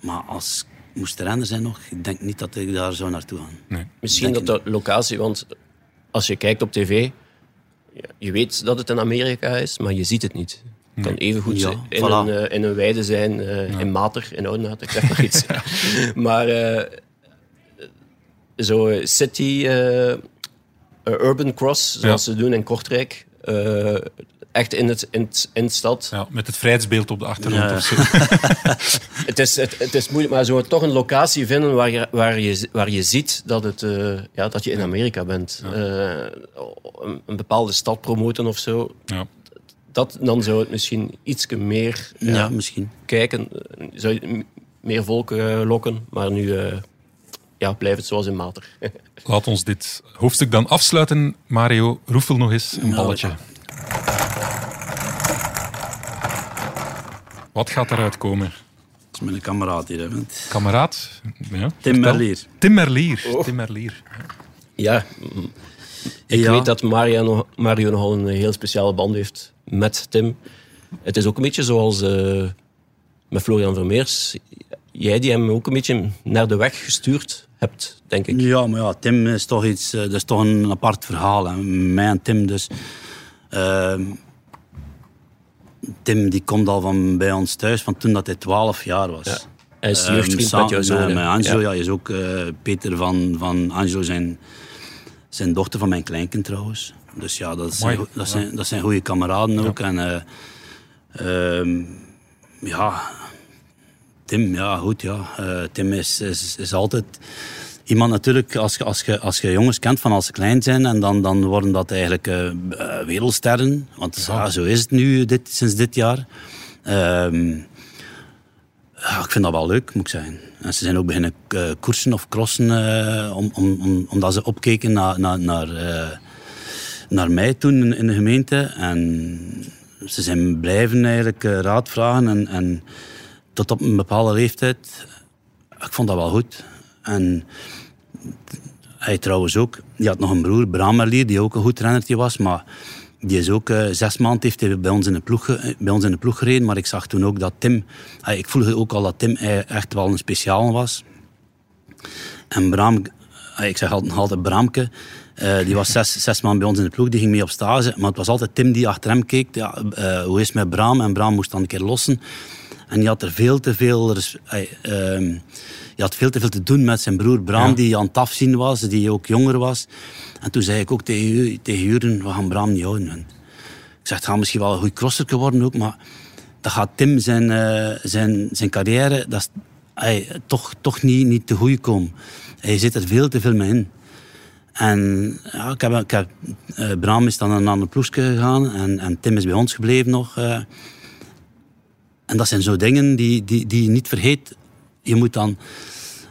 Maar als moest renner zijn nog, ik denk niet dat ik daar zou naartoe gaan. nee. Misschien Denk dat de locatie, want als je kijkt op tv, je weet dat het in Amerika is, maar je ziet het niet. Het kan even goed Ja, in, voilà. een, eh, in een weide zijn, eh, in Mater, in Oudenaarde, ik zeg maar iets. [LAUGHS] [LAUGHS] maar eh, zo city, urban cross, zoals ze doen in Kortrijk, eh, echt in het, in het, in het stad. Ja, met het vrijheidsbeeld op de achtergrond Ja. of zo. [LAUGHS] Het is, het, het is moeilijk, maar zo toch een locatie vinden waar je, waar je, waar je ziet dat, het, eh, ja, dat je in Amerika bent. Eh, een, een bepaalde stad promoten of zo. Ja. Dat, dan zou het misschien iets meer Ja, ja, misschien. kijken. Zou je meer volk lokken. Maar nu eh, ja, blijft het zoals in Mater. [LAUGHS] Laat ons dit hoofdstuk dan afsluiten. Mario, roefel nog eens een balletje. Wat gaat eruit komen? Dat is mijn kameraad hier. Hè. want- Kameraad? Ja, Tim. Merlier. Tim Merlier. Tim Merlier. ja, ik Ja. weet dat Mario, nog- Mario nogal een heel speciale band heeft met Tim. Het is ook een beetje zoals eh, met Florian Vermeers. Jij die hem ook een beetje naar de weg gestuurd hebt, denk ik. Ja, maar ja, Tim is toch iets, eh, dat is toch een apart verhaal. Hè. Mij en Tim dus. Ehm, Tim die komt al van bij ons thuis van toen dat hij 12 jaar was. Ja. Hij is Ehm, jeugdvriend met jouw zoon. Met, Angelo, Ja. ja. is ook eh, Peter van, van Angelo, zijn, zijn dochter van mijn kleinkind trouwens. Dus ja, dat zijn, Mooi. dat zijn, dat zijn goede kameraden ook. En eh, ehm, ja, Tim, ja, goed, ja. Eh, Tim is, is, is altijd iemand natuurlijk, als je, als, je, als je jongens kent van als ze klein zijn, en dan, dan worden dat eigenlijk eh, eh, wereldsterren. Want ja, zo is het nu dit, sinds dit jaar. Ehm, ja, ik vind dat wel leuk, moet ik zeggen. En ze zijn ook beginnen koersen of crossen, om, om, om, omdat ze opkeken naar, naar, naar, naar mij toen in, in de gemeente. En ze zijn blijven eigenlijk raad vragen. En, en tot op een bepaalde leeftijd, ik vond dat wel goed. En hij trouwens ook, die had nog een broer, Bram Merlier, die ook een goed rennertje was, maar die is ook eh, zes maanden heeft hij bij ons, in de ploeg, ge- bij ons in de ploeg gereden. Maar ik zag toen ook dat Tim, ah, ik voelde ook al dat Tim eh, echt wel een speciaal was. En Bram, ik zeg altijd, altijd Bramke, eh, die was [LAUGHS] zes, zes maanden bij ons in de ploeg, die ging mee op stage. Maar het was altijd Tim die achter hem keek. Ja, eh, hoe is het met Bram? En Bram moest dan een keer lossen. En die had er veel te veel... die had veel te veel te doen met zijn broer Bram, Ja. die aan het afzien was, die ook jonger was. En toen zei ik ook tegen, tegen Juren, we gaan Bram niet houden. En ik zeg, het gaat misschien wel een goed crosser worden ook, maar dat gaat Tim zijn, eh, zijn, zijn carrière dat is, toch, toch niet, niet te goed komen. Hij zit er veel te veel mee in. En ja, ik heb, ik heb, eh, Bram is dan naar een ander ploegje gegaan en, en Tim is bij ons gebleven nog. eh. En dat zijn zo dingen die, die, die je niet vergeet. Je moet dan,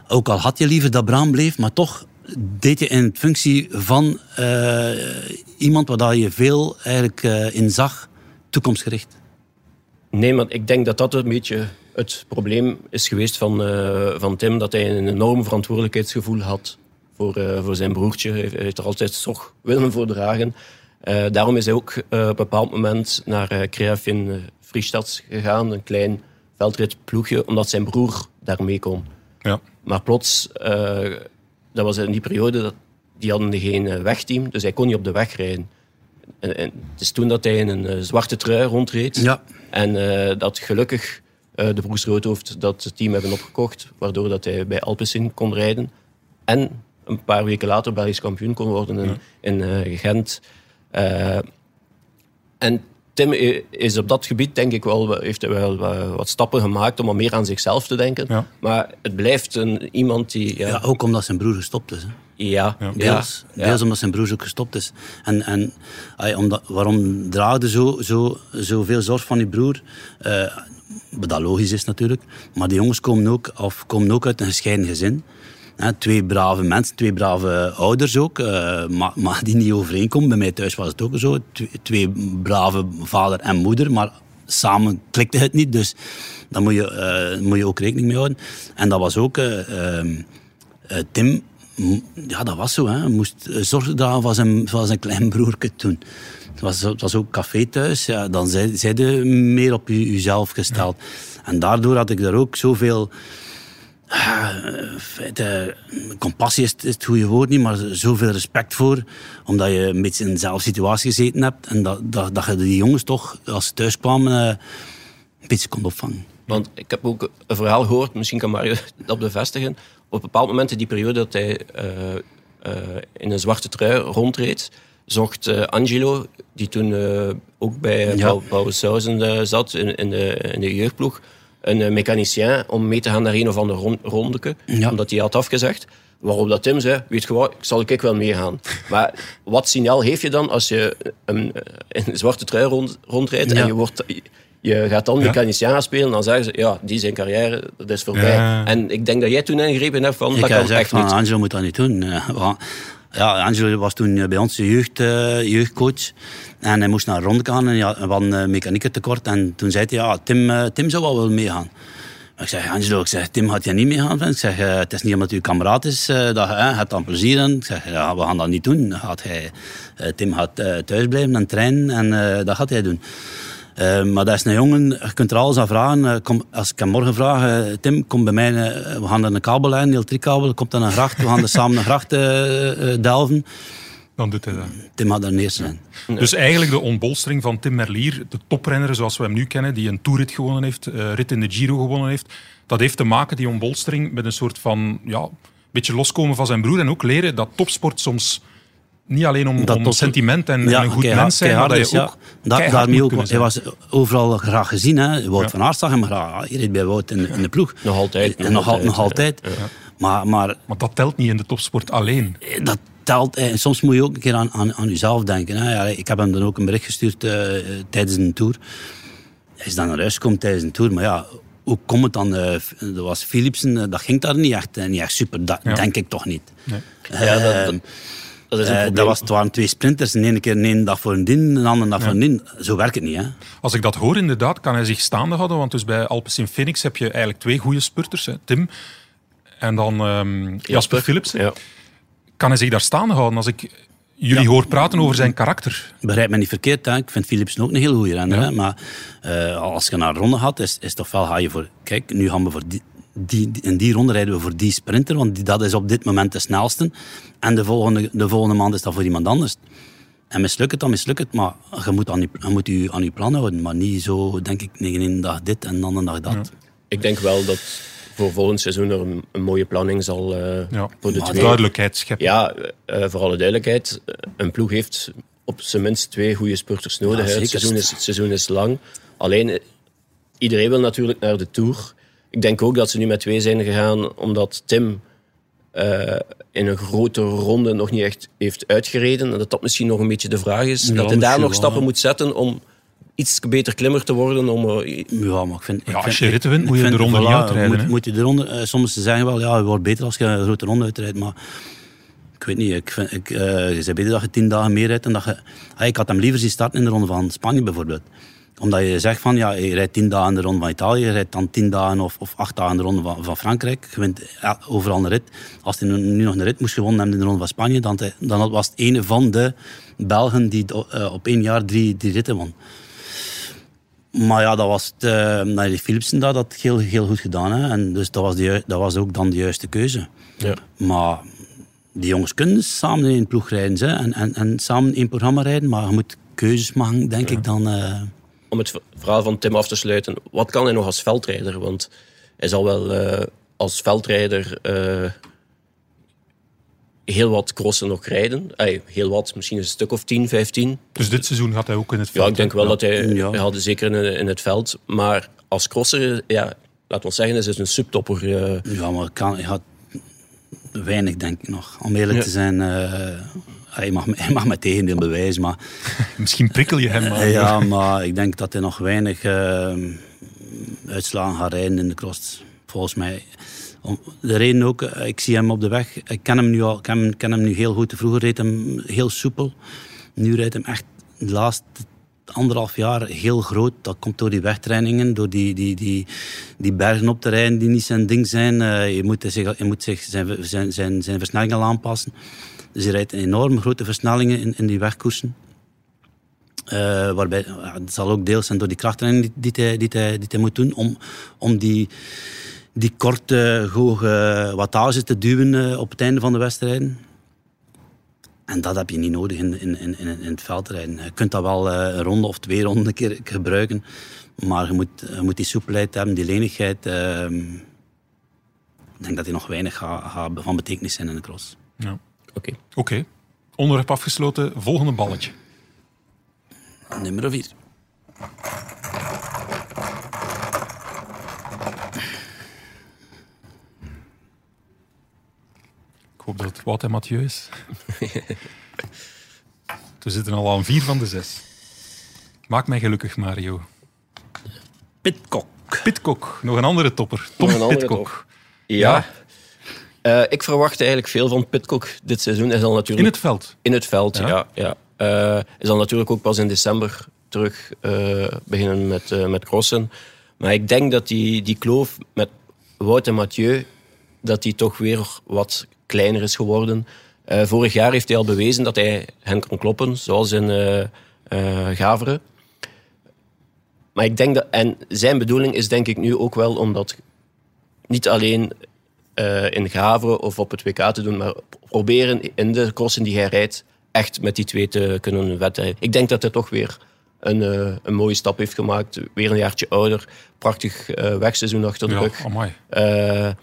ook al had je liever dat Bram bleef, maar toch deed je in functie van eh, iemand waar je veel eigenlijk eh, in zag, toekomstgericht. Nee, maar ik denk dat dat een beetje het probleem is geweest van, eh, van Tim. Dat hij een enorm verantwoordelijkheidsgevoel had voor, voor zijn broertje. Hij heeft er altijd toch willen voor dragen. Eh, daarom is hij ook eh, op een bepaald moment naar uh, in Friestad gegaan. Een klein veldritploegje, omdat zijn broer daar mee kon. Ja. Maar plots, dat was in die periode, dat, die hadden geen wegteam. Dus hij kon niet op de weg rijden. En, en het is toen dat hij in een zwarte trui rondreed. Ja. En dat gelukkig de broers Roodhoofd dat team hebben opgekocht, waardoor dat hij bij Alpecin kon rijden. En een paar weken later Belgisch kampioen kon worden in, Ja. in Gent. En Tim is op dat gebied, denk ik wel, heeft hij wel wat stappen gemaakt om wat meer aan zichzelf te denken. Ja. Maar het blijft een, iemand die. Ja. ja. ook omdat zijn broer gestopt is. Hè. Ja, ja. Deels, ja. deels omdat zijn broer ook gestopt is. En, en ay, omdat, waarom draagde zo, zo, zo veel zorg van die broer? Uh, wat dat logisch is natuurlijk. Maar die jongens komen ook, of komen ook uit een gescheiden gezin. Twee brave mensen, twee brave ouders ook, uh, maar, maar, die niet overeenkomen. Bij mij thuis was het ook zo. Twee, brave vader en moeder, maar samen klikte het niet. Dus daar moet je, uh, moet je ook rekening mee houden. En dat was ook... Tim ja, dat was zo. Hè. Moest zorgen dragen van zijn, van zijn klein broertje toen. Het was, het was ook café thuis. Ja, dan zijn zij meer op jezelf gesteld. En daardoor had ik daar ook zoveel... Uh, compassie is, is, het goede woord niet, maar zoveel respect voor. Omdat je een beetje in dezelfde situatie gezeten hebt. En dat, dat, dat je die jongens toch, als ze thuis kwamen, uh, een beetje kon opvangen. Want ik heb ook een verhaal gehoord, misschien kan Mario [LAUGHS] dat bevestigen op een bepaald moment in die periode dat hij uh, uh, in een zwarte trui rondreed, zocht uh, Angelo, die toen ook bij ja. Paul zat in, in, de, in de jeugdploeg, een mechanicien om mee te gaan naar een of ander rond, rondeke, ja. omdat hij had afgezegd. Waarop dat Tim zei, weet je wat, zal ik wel meegaan. Maar wat signaal heeft je dan als je een, in een zwarte trui rond, rondrijdt ja. en je wordt... Je gaat dan mechanicien spelen, dan zeggen ze, ja, die zijn carrière, dat is voorbij. Ja. En ik denk dat jij toen ingrepen hebt van, ik dat kan echt van, niet. Angelo moet dat niet doen. Ja, Angelo was toen bij ons de jeugd, uh, jeugdcoach. En hij moest naar een ronde gaan en ja, uh, mechanieker tekort. En toen zei hij, ja, Tim, Tim zou wel willen meegaan. Ik zeg, Angelo, ik zeg, Tim gaat jij niet meegaan? Ik zeg, het is niet omdat u kameraad is, dat je hebt dan plezier in. Ik zeg, ja, we gaan dat niet doen. Gaat hij, Tim gaat thuis blijven en trainen en dat gaat hij doen. Uh, maar dat is een jongen, je kunt er alles aan vragen. Uh, kom, als ik hem morgen vraag, uh, Tim, kom bij mij, we gaan er een kabel lijn, een elektriekabel, komt dan een gracht, we gaan er samen een gracht delven. Dan doet hij dat. Tim gaat daar neer zijn. Nee. Dus eigenlijk de ontbolstering van Tim Merlier, de toprenner zoals we hem nu kennen, die een toerrit gewonnen heeft, rit in de Giro gewonnen heeft, dat heeft te maken, die ontbolstering, met een soort van, ja, beetje loskomen van zijn broer en ook leren dat topsport soms niet alleen om, dat om tot, sentiment en, ja, en een goed keihard, mens zijn, maar dat je is, ja. ook daarmee ook, Hij was overal graag gezien. Hè. Wout Ja. van Aert zag hem graag. Je reed bij Wout in, in de ploeg. Nog altijd. En nog, al- nog altijd. Maar, maar Maar dat telt niet in de topsport alleen. dat telt. eh, Soms moet je ook een keer aan, aan, aan jezelf denken. Hè. Ja, ik heb hem dan ook een bericht gestuurd eh, tijdens een tour. Hij is dan naar huis gekomen tijdens een tour. Maar ja, hoe komt het dan? eh, dat was Philipsen, eh, dat ging daar niet echt, eh, niet echt super. Dat Ja. denk ik toch niet. Nee. Ja, dat, Eh, dat, dat is een eh, dat was, het waren twee sprinters. De ene keer de ene dag voor een din, de andere dag voor een din. Zo werkt het niet, hè? Als ik dat hoor, inderdaad, kan hij zich staande houden. Want dus bij Alpecin Phoenix heb je eigenlijk twee goede spurters. Hè. Tim en dan ehm, Jasper Philipsen. Ja. Kan hij zich daar staande houden als ik jullie Ja. hoor praten over zijn karakter? Begrijp me niet verkeerd, hè. ik vind Philipsen ook een heel goede renner. Ja. Hè? Maar eh, als je naar een ronde gaat, is, is toch wel ga je voor... Kijk, nu gaan we voor die, die, die- in die ronde rijden we voor die sprinter, want die, dat is op dit moment de snelste. En de volgende, de volgende maand is dat voor iemand anders. En mislukt het, dan mislukt het. Maar je moet, aan je, je moet je aan je plan houden. Maar niet zo, denk ik, de ene dag dit en dan een dag dat. Ik denk wel dat voor volgend seizoen er een, een mooie planning zal eh, Ja, voor de Maar twee. duidelijkheid scheppen. Ja, eh, voor alle duidelijkheid, eh, een ploeg heeft op zijn minst twee goede spurters nodig. Ja, het, seizoen is, het seizoen is lang. Alleen, iedereen wil natuurlijk naar de Tour. Ik denk ook dat ze nu met twee zijn gegaan, omdat Tim eh, in een grote ronde nog niet echt heeft uitgereden. En dat dat misschien nog een beetje de vraag is. Ja, dat hij daar nog wel, stappen moet zetten om iets beter klimmer te worden. Om, eh, Ja, maar ik vind... ik Ja, als je ritten wint, moet je vind- de ronde niet voilà, uitrijden, Moet, je de ronde, eh, soms ze zeggen wel, ja, je wordt beter als je een grote ronde uitrijdt, maar... Ik weet niet, ik vind, ik, eh, je zei beter dat je tien dagen meer rijdt dan dat je... Ik had hem liever zien starten in de ronde van Spanje bijvoorbeeld. Omdat je zegt van, ja, je rijdt tien dagen de ronde van Italië, je rijdt dan tien dagen of, of acht dagen de ronde van, van Frankrijk. Je wint ja, overal een rit. Als hij nu nog een rit moest gewonnen hebben in de ronde van Spanje, dan, dan was het een van de Belgen die eh, op één jaar drie, drie ritten won. Maar ja, dat was het, eh Nigel Philipsen dat had heel, heel goed gedaan. Hè? En dus dat was, de, dat was ook dan de juiste keuze. ja. Maar die jongens kunnen samen in een ploeg rijden hè? En, en, en samen in een programma rijden. Maar je moet keuzes maken, denk ik dan. eh, om het verhaal van Tim af te sluiten, wat kan hij nog als veldrijder? Want hij zal wel eh, als veldrijder eh, heel wat crossen nog rijden. Ey, heel wat, misschien een stuk of 10, 15. Dus dit seizoen gaat hij ook in het Ja, veld. ik denk wel dat hij, Ja. hij had zeker in, in het veld. Maar als crosser, ja, laten we zeggen, is het een subtopper. eh. ja, maar kan, hij had weinig, denk ik nog. Om eerlijk Ja. te zijn. Hij, mag, hij [LAUGHS] mag tegendeel bewijzen. Maar, [LAUGHS] Misschien prikkel je hem maar. [LAUGHS] ja, maar ik denk dat hij nog weinig uitslagen gaat rijden in de cross. Volgens mij. Om- De reden ook, eh, ik zie hem op de weg. Ik ken hem nu al, ken, hem- ken hem nu heel goed. Vroeger reed hem heel soepel. Nu rijdt hem echt de laatste anderhalf jaar heel groot. Dat komt door die wegtrainingen, door die, die, die, die bergen op te rijden die niet zijn ding zijn. Eh, je moet zich, je moet zich zijn, zijn, zijn, zijn versnelling al aanpassen. Dus hij rijdt enorm grote versnellingen in, in die wegkoersen. Eh, waarbij, het zal ook deels zijn door die krachttraining die, hij, die, die hij moet doen om, om die, die korte, hoge wattage te duwen eh, op het einde van de wedstrijden. En dat heb je niet nodig in, in, in, in het veldrijden. Je kunt dat wel eh, een ronde of twee ronden een keer gebruiken. Maar je moet, je moet die soepelheid hebben, die lenigheid. ehm, ik denk dat die nog weinig gaat gaat van betekenis zijn in de cross. Ja. Oké. Oké. Onderwerp afgesloten. Volgende balletje. Nummer 4. Ik hoop dat het Wout en Mathieu is. [LAUGHS] We zitten al aan vier van de zes. Maak mij gelukkig, Mario. Pitcock. Pitcock, nog een andere topper. Tom Nog een andere Pitcock. top. Ja. Eh, ik verwacht eigenlijk veel van Pitcock dit seizoen. Hij zal natuurlijk In het veld. In het veld, Ja. ja. ja, Eh, hij zal natuurlijk ook pas in december terug eh, beginnen met, met crossen. Maar ik denk dat die, die kloof met Wout en Mathieu, dat die toch weer wat kleiner is geworden. Vorig jaar heeft hij al bewezen dat hij hen kan kloppen, zoals in Gaveren. Maar ik denk dat, en zijn bedoeling is denk ik nu ook wel omdat niet alleen eh, in Gaveren of op het WK te doen, maar proberen in de crossen die hij rijdt echt met die twee te kunnen wedrijden. Ik denk dat hij toch weer een, eh, een mooie stap heeft gemaakt. Weer een jaartje ouder. Prachtig eh, wegseizoen achter de Ja, rug.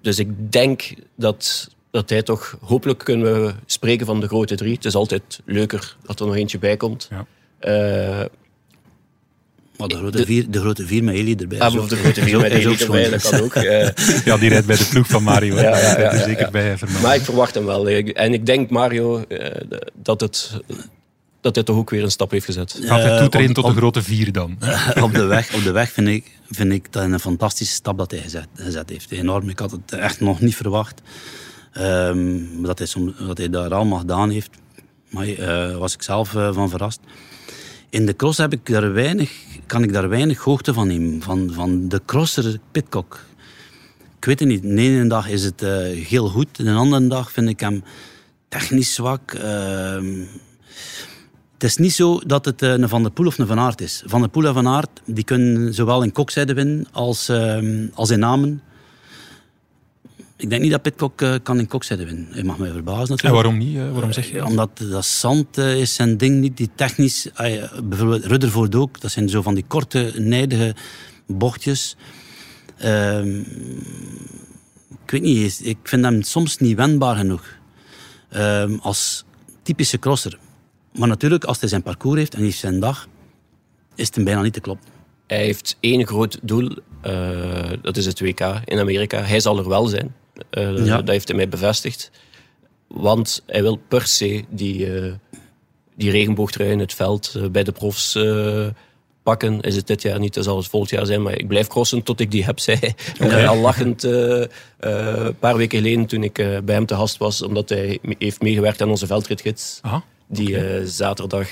dus ik denk dat, dat hij toch... Hopelijk kunnen we spreken van de grote drie. Het is altijd leuker dat er nog eentje bij komt. Ja. Maar de grote, vier, de grote vier met Eli erbij. ah, of de grote vier met is ook Elie erbij, dat kan ook. Eh, [LAUGHS] Ja, die rijdt bij de ploeg van Mario. Ja, ja, ja, er zeker bij. Maar ik verwacht hem wel. En ik denk, Mario, eh, dat, het, dat hij toch ook weer een stap heeft gezet. Gaat hij Eh, toetreden tot de grote vier dan? [LAUGHS] op de weg, op de weg vind, ik, vind ik dat een fantastische stap dat hij gezet, gezet heeft. Enorm. Ik had het echt nog niet verwacht. Ehm, dat, hij som, dat hij daar allemaal gedaan heeft, maar, eh, was ik zelf eh, van verrast. In de cross heb ik daar weinig, kan ik daar weinig hoogte van nemen. Van, van de crosser Pitcock. Ik weet het niet. De ene dag is het eh, heel goed. De andere dag vind ik hem technisch zwak. Ehm, het is niet zo dat het eh, een Van der Poel of een Van Aert is. Van der Poel en Van Aert die kunnen zowel in kokzijde winnen als, ehm, als in namen. Ik denk niet dat Pitcock eh, kan in kokzijde winnen. Hij mag mij verbazen En natuurlijk. waarom niet? eh, waarom zeg je dat? Omdat dat zand eh, is zijn ding niet. Die technisch... ah bijvoorbeeld Rutherford ook. Dat zijn zo van die korte, nijdige bochtjes. Ehm, ik weet niet. Ik vind hem soms niet wendbaar genoeg. Ehm, als typische crosser. Maar natuurlijk, als hij zijn parcours heeft en hij heeft zijn dag, is het hem bijna niet te kloppen. Hij heeft één groot doel, eh, dat is het WK in Amerika. Hij zal er wel zijn. Eh, Ja. Dat heeft hij mij bevestigd. Want hij wil per se die, eh die regenboogtrui in het veld eh, bij de profs pakken. Is het dit jaar niet, dat zal het volgend jaar zijn. Maar ik blijf crossen tot ik die heb, [LAUGHS] zei hij. Eh, al lachend een paar weken geleden toen ik bij hem te gast was. Omdat hij heeft meegewerkt aan onze veldritgids. Aha, Die zaterdag...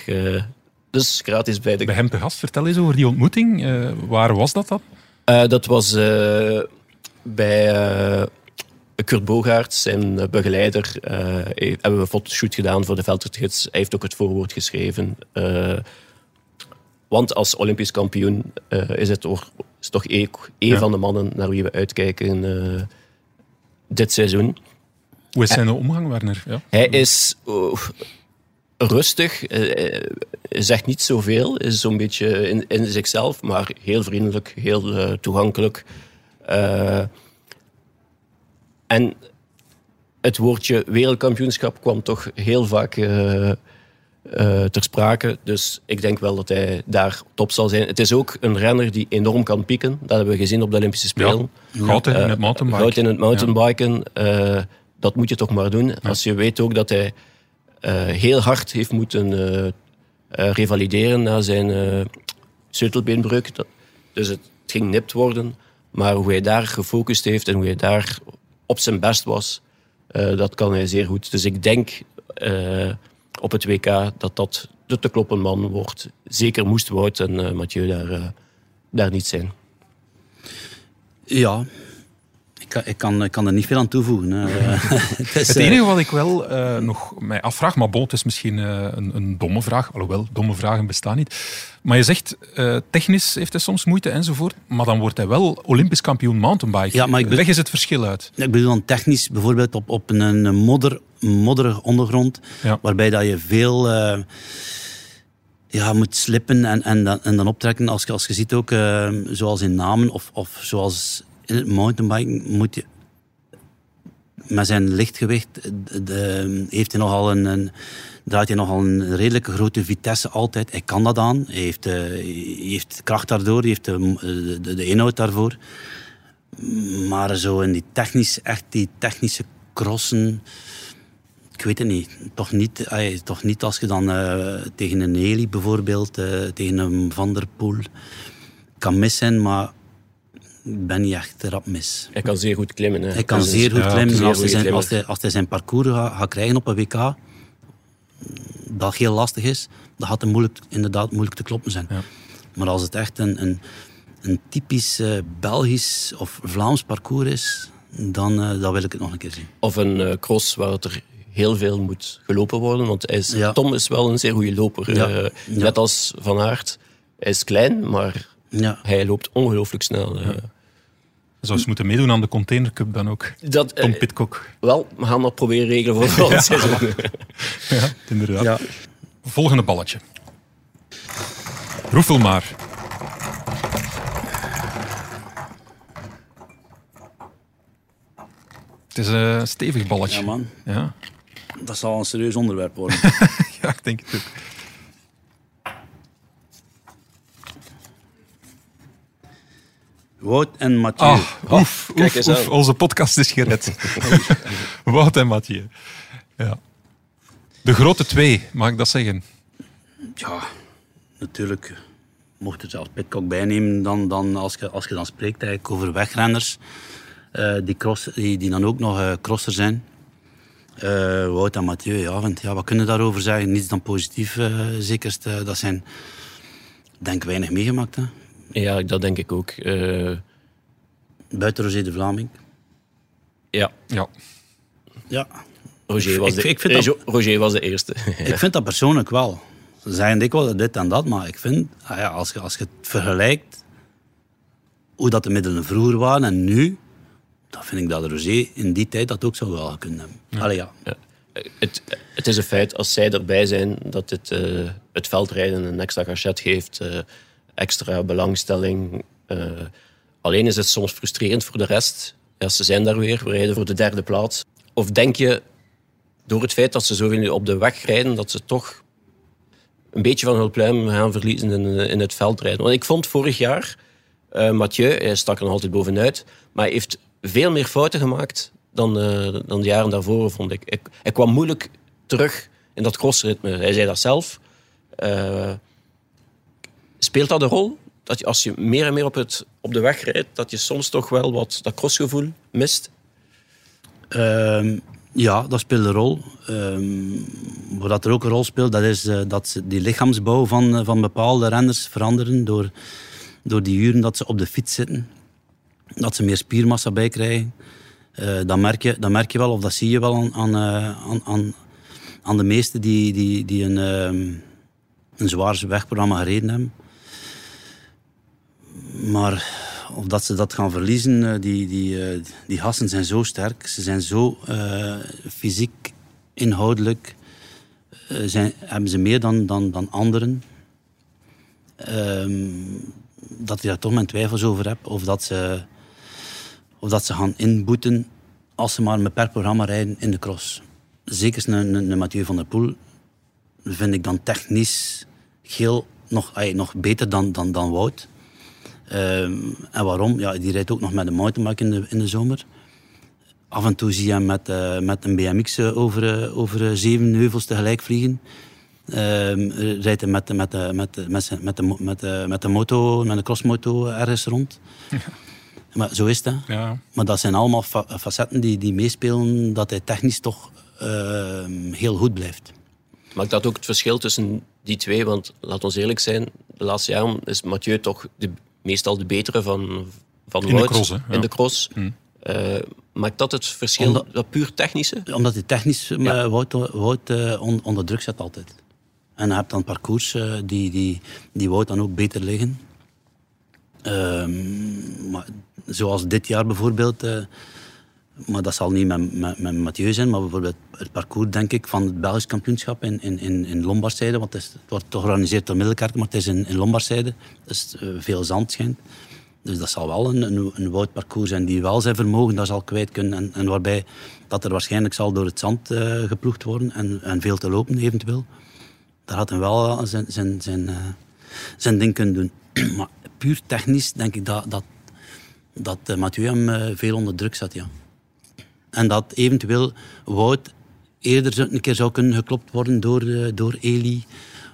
dus gratis bij de bij hem te gast. Vertel eens over die ontmoeting. Waar was dat dan? Dat was bij Kurt Bogaert, zijn eh, begeleider. eh, he- hebben we een fotoshoot gedaan voor de veldritgids. Hij heeft ook het voorwoord geschreven. Eh, want als Olympisch kampioen is het toch, is toch Ja. van de mannen naar wie we uitkijken dit seizoen. Hoe is zijn omgang, Werner? Ja. Hij is oh, rustig, eh, zegt niet zoveel, is zo'n beetje in, in zichzelf, maar heel vriendelijk, heel toegankelijk. En het woordje wereldkampioenschap kwam toch heel vaak eh, eh, ter sprake. Dus ik denk wel dat hij daar top zal zijn. Het is ook een renner die enorm kan pieken. Dat hebben we gezien op de Olympische Spelen. Goud hè, in Eh, het mountainbike. Goud in het mountainbiken. eh, dat moet je toch maar doen. Als je weet ook dat hij eh, heel hard heeft moeten eh, eh, revalideren na zijn eh sleutelbeenbreuk. Dus het, het ging nipt worden. Maar hoe hij daar gefocust heeft en hoe hij daar op zijn best was, eh, dat kan hij zeer goed. Dus ik denk eh, op het WK dat dat de te kloppen man wordt. Zeker moest Wout en eh, Mathieu daar, daar niet zijn. Ja, kan, ik kan, ik kan er niet veel aan toevoegen. hè. [LAUGHS] het is, Het eh, enige wat ik wel eh, nog mij afvraag, maar bon, het is misschien eh, een, een domme vraag, alhoewel domme vragen bestaan niet. Maar je zegt, eh, technisch heeft hij soms moeite enzovoort, maar dan wordt hij wel Olympisch kampioen mountainbike. Ja, maar ik Leg eens het verschil uit. Ik bedoel dan technisch, bijvoorbeeld op, op een, een modder, modderig ondergrond, Ja. waarbij dat je veel eh, ja, moet slippen en, en, dan, en dan optrekken. Als je, als je ziet ook, eh, zoals in Namen of, of zoals in het mountainbiken, moet je met zijn lichtgewicht de, de- heeft hij nogal een, een, draait hij nogal een redelijke grote vitesse altijd. Hij kan dat aan. Hij heeft, eh, heeft kracht daardoor, hij heeft de, de, de inhoud daarvoor. Maar zo in die technisch, echt die technische crossen, ik weet het niet. Toch niet, toch niet als je dan eh, tegen een Heli bijvoorbeeld, eh, tegen een Van der Poel, kan missen, maar ik ben niet echt rap mis. Hij kan zeer goed klimmen. Hè. Hij kan Dus- zeer goed ja, klimmen. zeer Als hij, zijn, als, hij, als hij zijn parcours gaat, krijgen op een WK, dat heel lastig is, dan gaat het moeilijk, inderdaad moeilijk te kloppen zijn. Ja. Maar als het echt een, een, een typisch eh, Belgisch of Vlaams parcours is, dan, eh, dan wil ik het nog een keer zien. Of een eh, cross waar het er heel veel moet gelopen worden. Want hij is, Ja. Tom is wel een zeer goede loper. Ja. Eh, Ja. Net als Van Aert. Hij is klein, maar Ja. hij loopt ongelooflijk snel. Eh. Zou ze moeten meedoen aan de Container Cup dan ook. Dat, eh, Tom Pitcock. wel, we gaan dat proberen regelen voor volgend seizoen. [LAUGHS] Ja, inderdaad. Ja. Volgende balletje. Roefel maar. Het is een stevig balletje. ja, man. Ja, Dat zal een serieus onderwerp worden. [LAUGHS] ja ik denk het ook. Wout en Mathieu. Ah, oef, kijk oef, oef, onze podcast is gered. [LAUGHS] Wout en Mathieu. Ja. De grote twee, mag ik dat zeggen? Ja, natuurlijk. Mocht er zelfs Pitcock bijnemen, dan, dan als, je, als je dan spreekt eigenlijk over wegrenners, eh, die, cross, die, die dan ook nog eh crosser zijn. Eh Wout en Mathieu, ja, want, ja, wat kunnen we daarover zeggen? Niets dan positief, eh zekerst. dat zijn, denk ik, weinig meegemaakt. Hè? Ja, dat denk ik ook. Eh, Buiten Roger de Vlaming. ja, Ja. Ja, Roger was, Ik- de, ik vind dat- Roger- Roger was de eerste. [LAUGHS] Ik vind dat persoonlijk wel. Ze zeggen dikwijls dit en dat, maar ik vind, ah ja, als, je, als je het vergelijkt, hoe dat de middelen vroeger waren en nu, dan vind ik dat Rosé in die tijd dat ook zou wel kunnen hebben. Allee, ja. Ja. Het, het is een feit, als zij erbij zijn, dat het, eh, het veldrijden een extra cachet geeft, eh, extra belangstelling. Eh, alleen is het soms frustrerend voor de rest. Ja, ze zijn daar weer, we rijden voor de derde plaats. Of denk je, door het feit dat ze zoveel op de weg rijden, dat ze toch een beetje van hun pluim gaan verliezen in, in het veldrijden? Want ik vond vorig jaar, eh Mathieu, hij stak er nog altijd bovenuit, maar hij heeft veel meer fouten gemaakt dan, eh, dan de jaren daarvoor, vond ik. Hij kwam moeilijk terug in dat crossritme. Hij zei dat zelf. Speelt dat een rol? Dat je, als je meer en meer op, het, op de weg rijdt, dat je soms toch wel wat dat crossgevoel mist? Ehm, ja, dat speelt een rol. Ehm wat er ook een rol speelt, dat is eh, dat die lichaamsbouw van, eh, van bepaalde renners veranderen door, door die uren dat ze op de fiets zitten. Dat ze meer spiermassa bij krijgen. Eh, dat, merk je, dat merk je wel, of dat zie je wel aan, aan, aan, aan, aan de meesten die, die, die een, ehm, een zwaar wegprogramma gereden hebben. Maar of dat ze dat gaan verliezen, eh, die, die, eh, die gasten zijn zo sterk. Ze zijn zo eh, fysiek, inhoudelijk. zijn, hebben ze meer dan, dan, dan anderen. Ehm, dat ik daar toch mijn twijfels over heb. Of dat ze, of dat ze gaan inboeten als ze maar met per programma rijden in de cross. Zeker een, een, Mathieu van der Poel vind ik dan technisch heel nog, nog beter dan, dan, dan Wout. Ehm, en waarom? Ja, die rijdt ook nog met een mountainbike in de, in de zomer. Af en toe zie je hem met, eh, met een BMX eh, over, eh, over zeven heuvels tegelijk vliegen. Ehm, rijdt hij met, met, met, met, met, met, de, met, de, met de moto, met een crossmoto ergens rond. [LAUGHS] Maar zo is dat. Ja. Maar dat zijn allemaal fa- facetten die, die meespelen dat hij technisch toch ehm, heel goed blijft. Maakt dat ook het verschil tussen die twee? Want laat ons eerlijk zijn, de laatste jaren is Mathieu toch de, meestal de betere van, van In de cross, hè? Ja. in de cross. Hm. Eh, maakt dat het verschil, dat puur technische? Omdat hij technisch eh, Ja. Wout, Wout eh, on- onder druk zet altijd. En je hebt dan parcours eh, die, die, die Wout dan ook beter liggen. Ehm, maar, zoals dit jaar bijvoorbeeld. Eh, maar dat zal niet met, met, Mathieu zijn. Maar bijvoorbeeld het parcours, denk ik, van het Belgisch kampioenschap in, in, in. Want het, wordt toch georganiseerd door Middelkerk, maar het is in, in. Dus eh, veel zand schijnt. Dus dat zal wel een, een, een woudparcours zijn die wel zijn vermogen daar zal kwijt kunnen. En, waarbij dat er waarschijnlijk zal door het zand eh, geploegd worden en, en veel te lopen eventueel. Daar had hij wel zijn, zijn, zijn, eh, zijn ding kunnen doen. [CLEARS THROAT] maar puur technisch denk ik dat, dat, dat eh, Mathieu hem eh, veel onder druk zet, ja. En dat eventueel Wout eerder een keer zou kunnen geklopt worden door, eh, door Eli,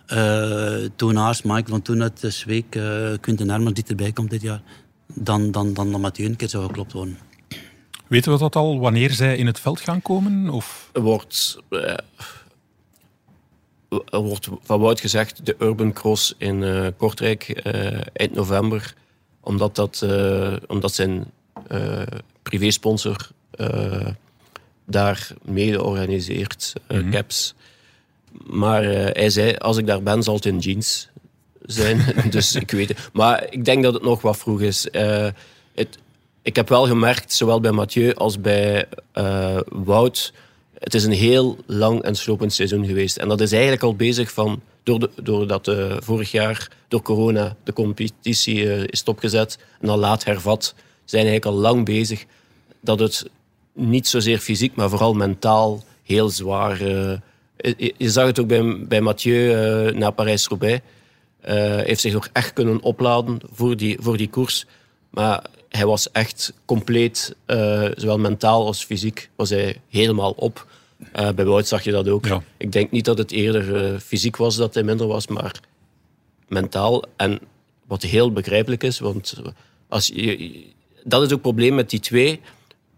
eh Toonaars, Michael van Toen uit de Zweek, eh Quinten Hermans die erbij komt dit jaar, dan, dan, dan dat Mathieu een keer zou geklopt worden. Weten we dat al, wanneer zij in het veld gaan komen? Of? Er wordt, wordt van Wout gezegd de Urban Cross in eh, Kortrijk eh, eind november, omdat, dat, eh, omdat zijn eh privésponsor daar mede organiseert, eh, Mhm. Caps. Maar eh, hij zei, als ik daar ben, zal het in jeans zijn. [LAUGHS] dus ik weet het. Maar ik denk dat het nog wat vroeg is. Eh, het, ik heb wel gemerkt, zowel bij Mathieu als bij eh, Wout, het is een heel lang en slopend seizoen geweest. En dat is eigenlijk al bezig van, doordat eh, vorig jaar door corona de competitie eh, is stopgezet en dan laat hervat, zijn eigenlijk al lang bezig dat het niet zozeer fysiek, maar vooral mentaal heel zwaar. eh, je, zag het ook bij, bij Mathieu eh, na Parijs-Roubaix. Eh, Hij heeft zich nog echt kunnen opladen voor die, voor die koers. Maar hij was echt compleet, zowel mentaal als fysiek, was hij helemaal op. Bij Wout zag je dat ook. Ja. Ik denk niet dat het eerder fysiek was dat hij minder was, maar mentaal. En wat heel begrijpelijk is, want als je, dat is ook het probleem met die twee.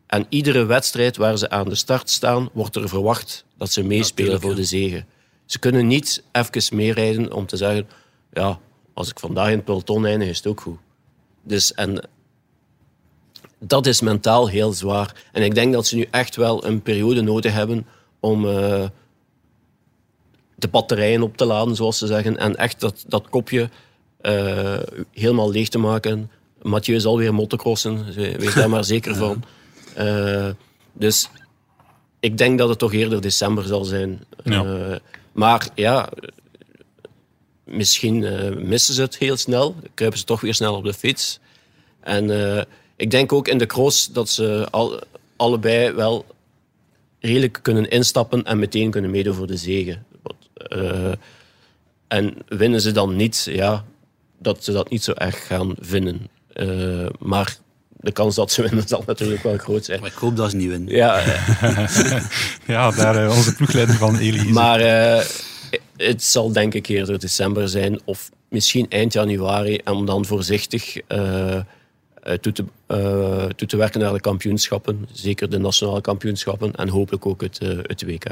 En iedere wedstrijd waar ze aan de start staan, wordt er verwacht dat ze meespelen voor de zegen. Ze kunnen niet even meerijden om te zeggen: ja, als ik vandaag in het peloton eindig, is het ook goed. Dus en dat is mentaal heel zwaar. En ik denk dat ze nu echt wel een periode nodig hebben om eh, de batterijen op te laden, zoals ze zeggen. En echt dat, dat kopje eh, helemaal leeg te maken. Mathieu zal weer motocrossen, wees daar maar zeker van. Eh, dus ik denk dat het toch eerder december zal zijn. Ja. Eh, maar ja, misschien eh, missen ze het heel snel. Kruipen ze toch weer snel op de fiets. En ik denk ook in de cross dat ze al, allebei wel redelijk kunnen instappen en meteen kunnen meedoen voor de zegen. Wat, en winnen ze dan niet, ja, dat ze dat niet zo erg gaan vinden. Maar de kans dat ze winnen zal natuurlijk wel groot zijn. Maar ik hoop dat ze niet winnen. Ja, [LAUGHS] eh, Ja, daar eh, onze ploegleider van Eli. is. maar eh, het zal denk ik eerder december zijn of misschien eind januari om dan voorzichtig eh, eh, toe, te, eh, toe te werken naar de kampioenschappen. Zeker de nationale kampioenschappen en hopelijk ook het, eh, het WK.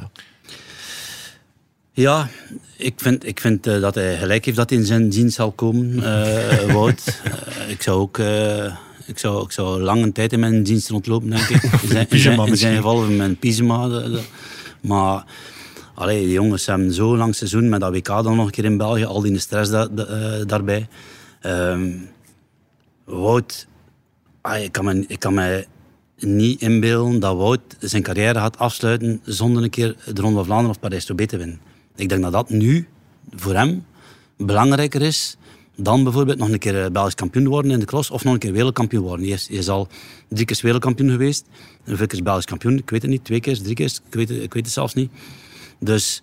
Ja, ik vind, ik vind dat hij gelijk heeft dat hij in zijn dienst zal komen, eh, Wout. [LAUGHS] Ik zou ook... ik zou, ik zou lang een tijd in mijn dienst rondlopen, denk ik. [LAUGHS] In zijn, in zijn, in geval met mijn pyjama. de- de- Maar allee, die jongens hebben zo'n lang seizoen met dat WK dan nog een keer in België. Al die stress da- da- eh, daarbij. Ehm, Wout, ah, ik, kan me, ik kan me niet inbeelden dat Wout zijn carrière gaat afsluiten zonder een keer de Ronde van Vlaanderen of Parijs-Roubaix te winnen. Ik denk dat dat nu voor hem belangrijker is dan bijvoorbeeld nog een keer eh, Belgisch kampioen worden in de cross of nog een keer wereldkampioen worden. Is, hij is al drie keer wereldkampioen geweest, hoeveel keer Belgisch kampioen, ik weet het niet, twee keer, drie keer, ik weet, het- ik weet het zelfs niet. Dus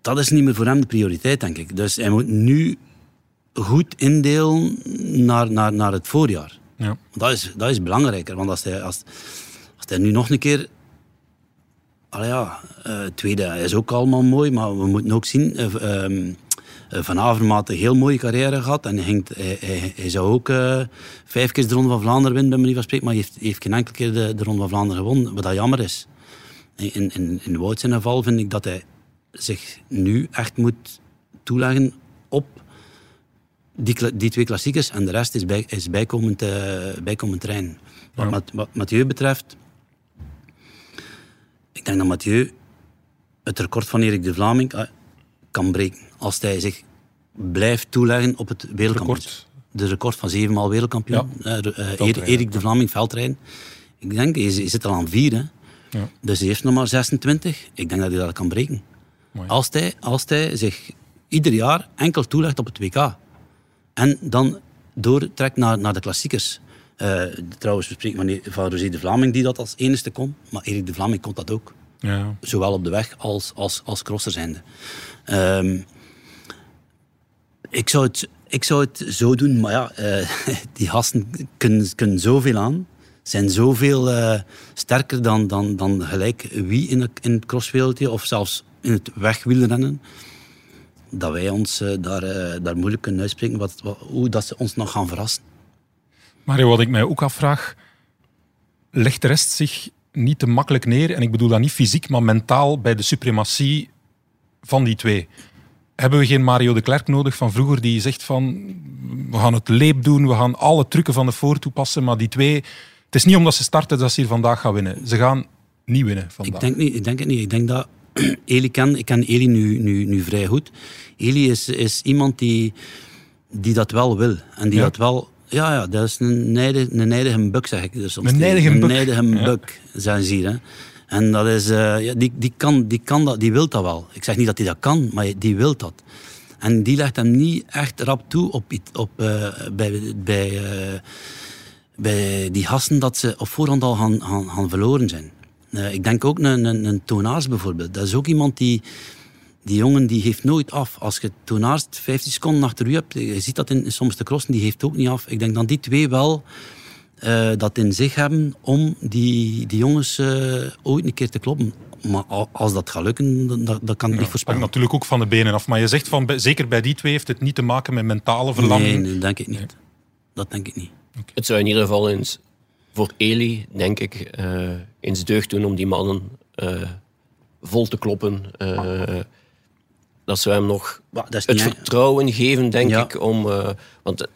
dat is niet meer voor hem de prioriteit, denk ik. Dus hij moet nu goed indelen naar, naar, naar het voorjaar. Ja. Dat is, dat is belangrijker, want als hij, als, als hij nu nog een keer... Allee ja, eh, tweede is ook allemaal mooi, maar we moeten ook zien... eh, ehm, eh, Van Avermaat een heel mooie carrière gehad en hij, ging, hij, hij, hij zou ook eh, vijf keer de Ronde van Vlaanderen winnen, bij manier van spreken, maar hij heeft, geen enkele keer de, de Ronde van Vlaanderen gewonnen, wat dat jammer is. In, in, in Wout zijn geval vind ik dat hij zich nu echt moet toeleggen op die, die twee klassiekers en de rest is, bij, is bijkomend, eh, bijkomend terrein. Wat, Ja. Wat Mathieu betreft, ik denk dat Mathieu het record van Erik de Vlaming eh, kan breken. Als hij zich blijft toeleggen op het wereldkampioenschap. De record van zevenmaal wereldkampioen. Eh, eh. Erik de Vlaming, veldrijden. Ik denk, je, je zit al aan vier. Hè. Ja. Dus hij heeft nog maar 26. Ik denk dat hij dat kan breken. Mooi. Als hij, als hij zich ieder jaar enkel toelegt op het WK. En dan doortrekt naar, naar de klassiekers. Eh, trouwens, we spreken van, van Rosé de Vlaming die dat als enigste kon. Maar Erik de Vlaming kon dat ook. Ja. Zowel op de weg als, als, als crosser zijnde. Ehm, ik, zou het, ik zou het zo doen, maar ja, eh, [LAUGHS] die gasten kunnen, kunnen zoveel aan. Zijn zoveel eh, sterker dan, dan, dan gelijk wie in het, in het crosswereldje of zelfs in het wegwielrennen. Dat wij ons eh, daar, daar moeilijk kunnen uitspreken wat, wat, hoe dat ze ons nog gaan verrassen. Maar wat ik mij ook afvraag, legt de rest zich niet te makkelijk neer, en ik bedoel dat niet fysiek, maar mentaal, bij de suprematie van die twee? Hebben we geen Mario de Klerk nodig van vroeger die zegt van we gaan het leep doen, we gaan alle trucken van de voor toepassen, maar die twee, het is niet omdat ze starten dat ze hier vandaag gaan winnen. Ze gaan niet winnen vandaag. Ik denk, niet, ik denk het niet. Ik denk dat [CLEARS THROAT] Eli ken, ik ken Eli nu, nu, nu vrij goed. Eli is, is iemand die, die dat wel wil. En die Ja? dat wel... Ja, ja, dat is een nijdige, een nijdige buk, zeg ik er soms Een nijdige Een buk? Ja. buk, zijn ze hier. Hè. En dat is... eh, die, die, kan, die kan dat, die wil dat wel. Ik zeg niet dat hij dat kan, maar die wil dat. En die legt hem niet echt rap toe op, op, eh, bij, bij, eh, bij die gasten dat ze op voorhand al gaan, gaan, gaan verloren zijn. Ik denk ook een, een, een Tonaars bijvoorbeeld. Dat is ook iemand die... Die jongen die geeft nooit af. Als je Tonaars 15 seconden achter u hebt, je ziet dat in, in soms de crossen, die geeft ook niet af. Ik denk dat die twee wel eh, dat in zich hebben om die, die jongens eh, ooit een keer te kloppen. Maar al- als dat gaat lukken, dan, dat, dat kan ik niet hangt voorspellen. natuurlijk ook van de benen af. Maar je zegt van, zeker bij die twee heeft het niet te maken met mentale verlamming. Nee, nee, denk ik niet. Dat denk ik niet. Het zou in ieder geval eens voor Eli, denk ik, eh, eens deugd doen om die mannen eh, vol te kloppen. Eh, dat zou hem nog Maar dat is het niet vertrouwen geven, denk Ja. ik. Om, eh, want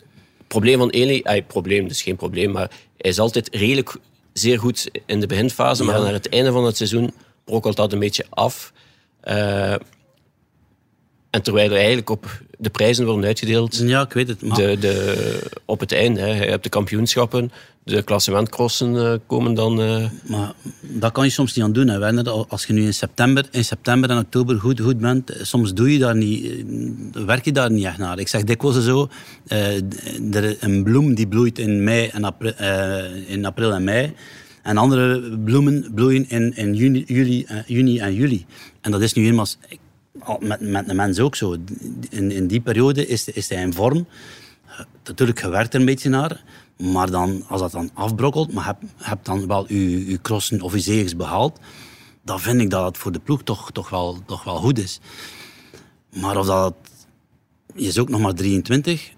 het probleem van Eli, eh, probleem, is geen probleem, maar hij is altijd redelijk zeer goed in de beginfase, maar naar het einde van het seizoen brokkelt dat een beetje af. Eh, en terwijl hij eigenlijk op de prijzen worden uitgedeeld Ja, ik weet het. Maar de, de, op het einde. Hè. Je hebt de kampioenschappen, de klassementcrossen eh, komen dan... eh, Maar dat kan je soms niet aan doen. Hè. Werner. Als je nu in september, in september en oktober goed, goed bent, eh, soms doe je daar niet, werk je daar niet echt naar. Ik zeg dikwijls zo, eh, er is een bloem die bloeit in, mei en april, in april en mei. En andere bloemen bloeien in, in juni, juli, juni en juli. En dat is nu eenmaal al met, met de mens ook zo. In, in die periode is, is hij in vorm. Natuurlijk, je werkt er een beetje naar. Maar dan, als dat dan afbrokkelt, maar heb, heb dan wel je, je crossen of je zegens behaald, dan vind ik dat het voor de ploeg toch, toch, wel, toch wel goed is. Maar of dat... Je is ook nog maar 23.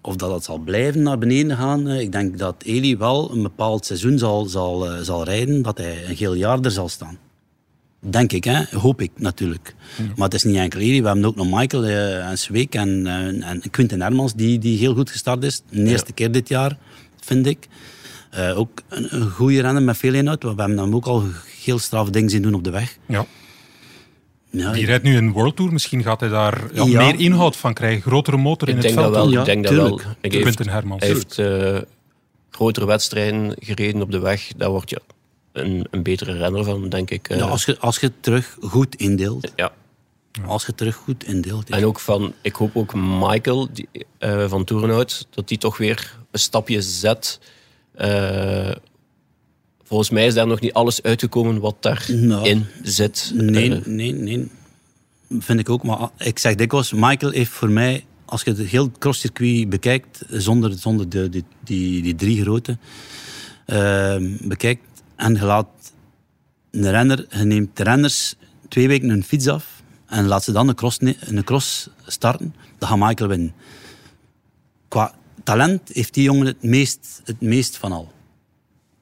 Of dat het zal blijven naar beneden gaan. eh, Ik denk dat Eli wel een bepaald seizoen zal, zal, eh, zal rijden, dat hij een heel jaar er zal staan. Denk ik, hè? hoop ik natuurlijk. Maar het is niet enkel Eli. We hebben ook nog Michael eh, en Sweek en, eh, en Quinten Hermans, die, die heel goed gestart is. De eerste keer dit jaar, vind ik. Eh, ook een, een goede renner met veel inhoud. We hebben hem ook al heel straf dingen zien doen op de weg. Ja. Ja, Die rijdt nu een World Tour. Misschien gaat hij daar ja, Ja. meer inhoud van krijgen. Grotere motor in ik het denk dat veld. wel. Ja, ik denk dat wel. Ik heeft, Quinten Hermans. hij heeft eh, grotere wedstrijden gereden op de weg. Daar word je een, een betere renner van, denk ik. eh. Ja, als, je, als je terug goed indeelt. ja. Als je terug goed indeelt. ja. En ook van, ik hoop ook Michael die, eh, van Toerenhout, dat die toch weer een stapje zet. Eh, volgens mij is daar nog niet alles uitgekomen wat daarin Nou, zit. Nee, Eh, nee, nee. Vind ik ook. Maar ik zeg dikwijls, Michael heeft voor mij, als je het heel crosscircuit bekijkt, zonder, zonder de, die, die, die drie grote, bekijkt en je laat een renner, je neemt de renners twee weken een fiets af en laat ze dan een cross, een cross starten, dan gaat Michael winnen. Qua talent heeft die jongen het meest, het meest van al.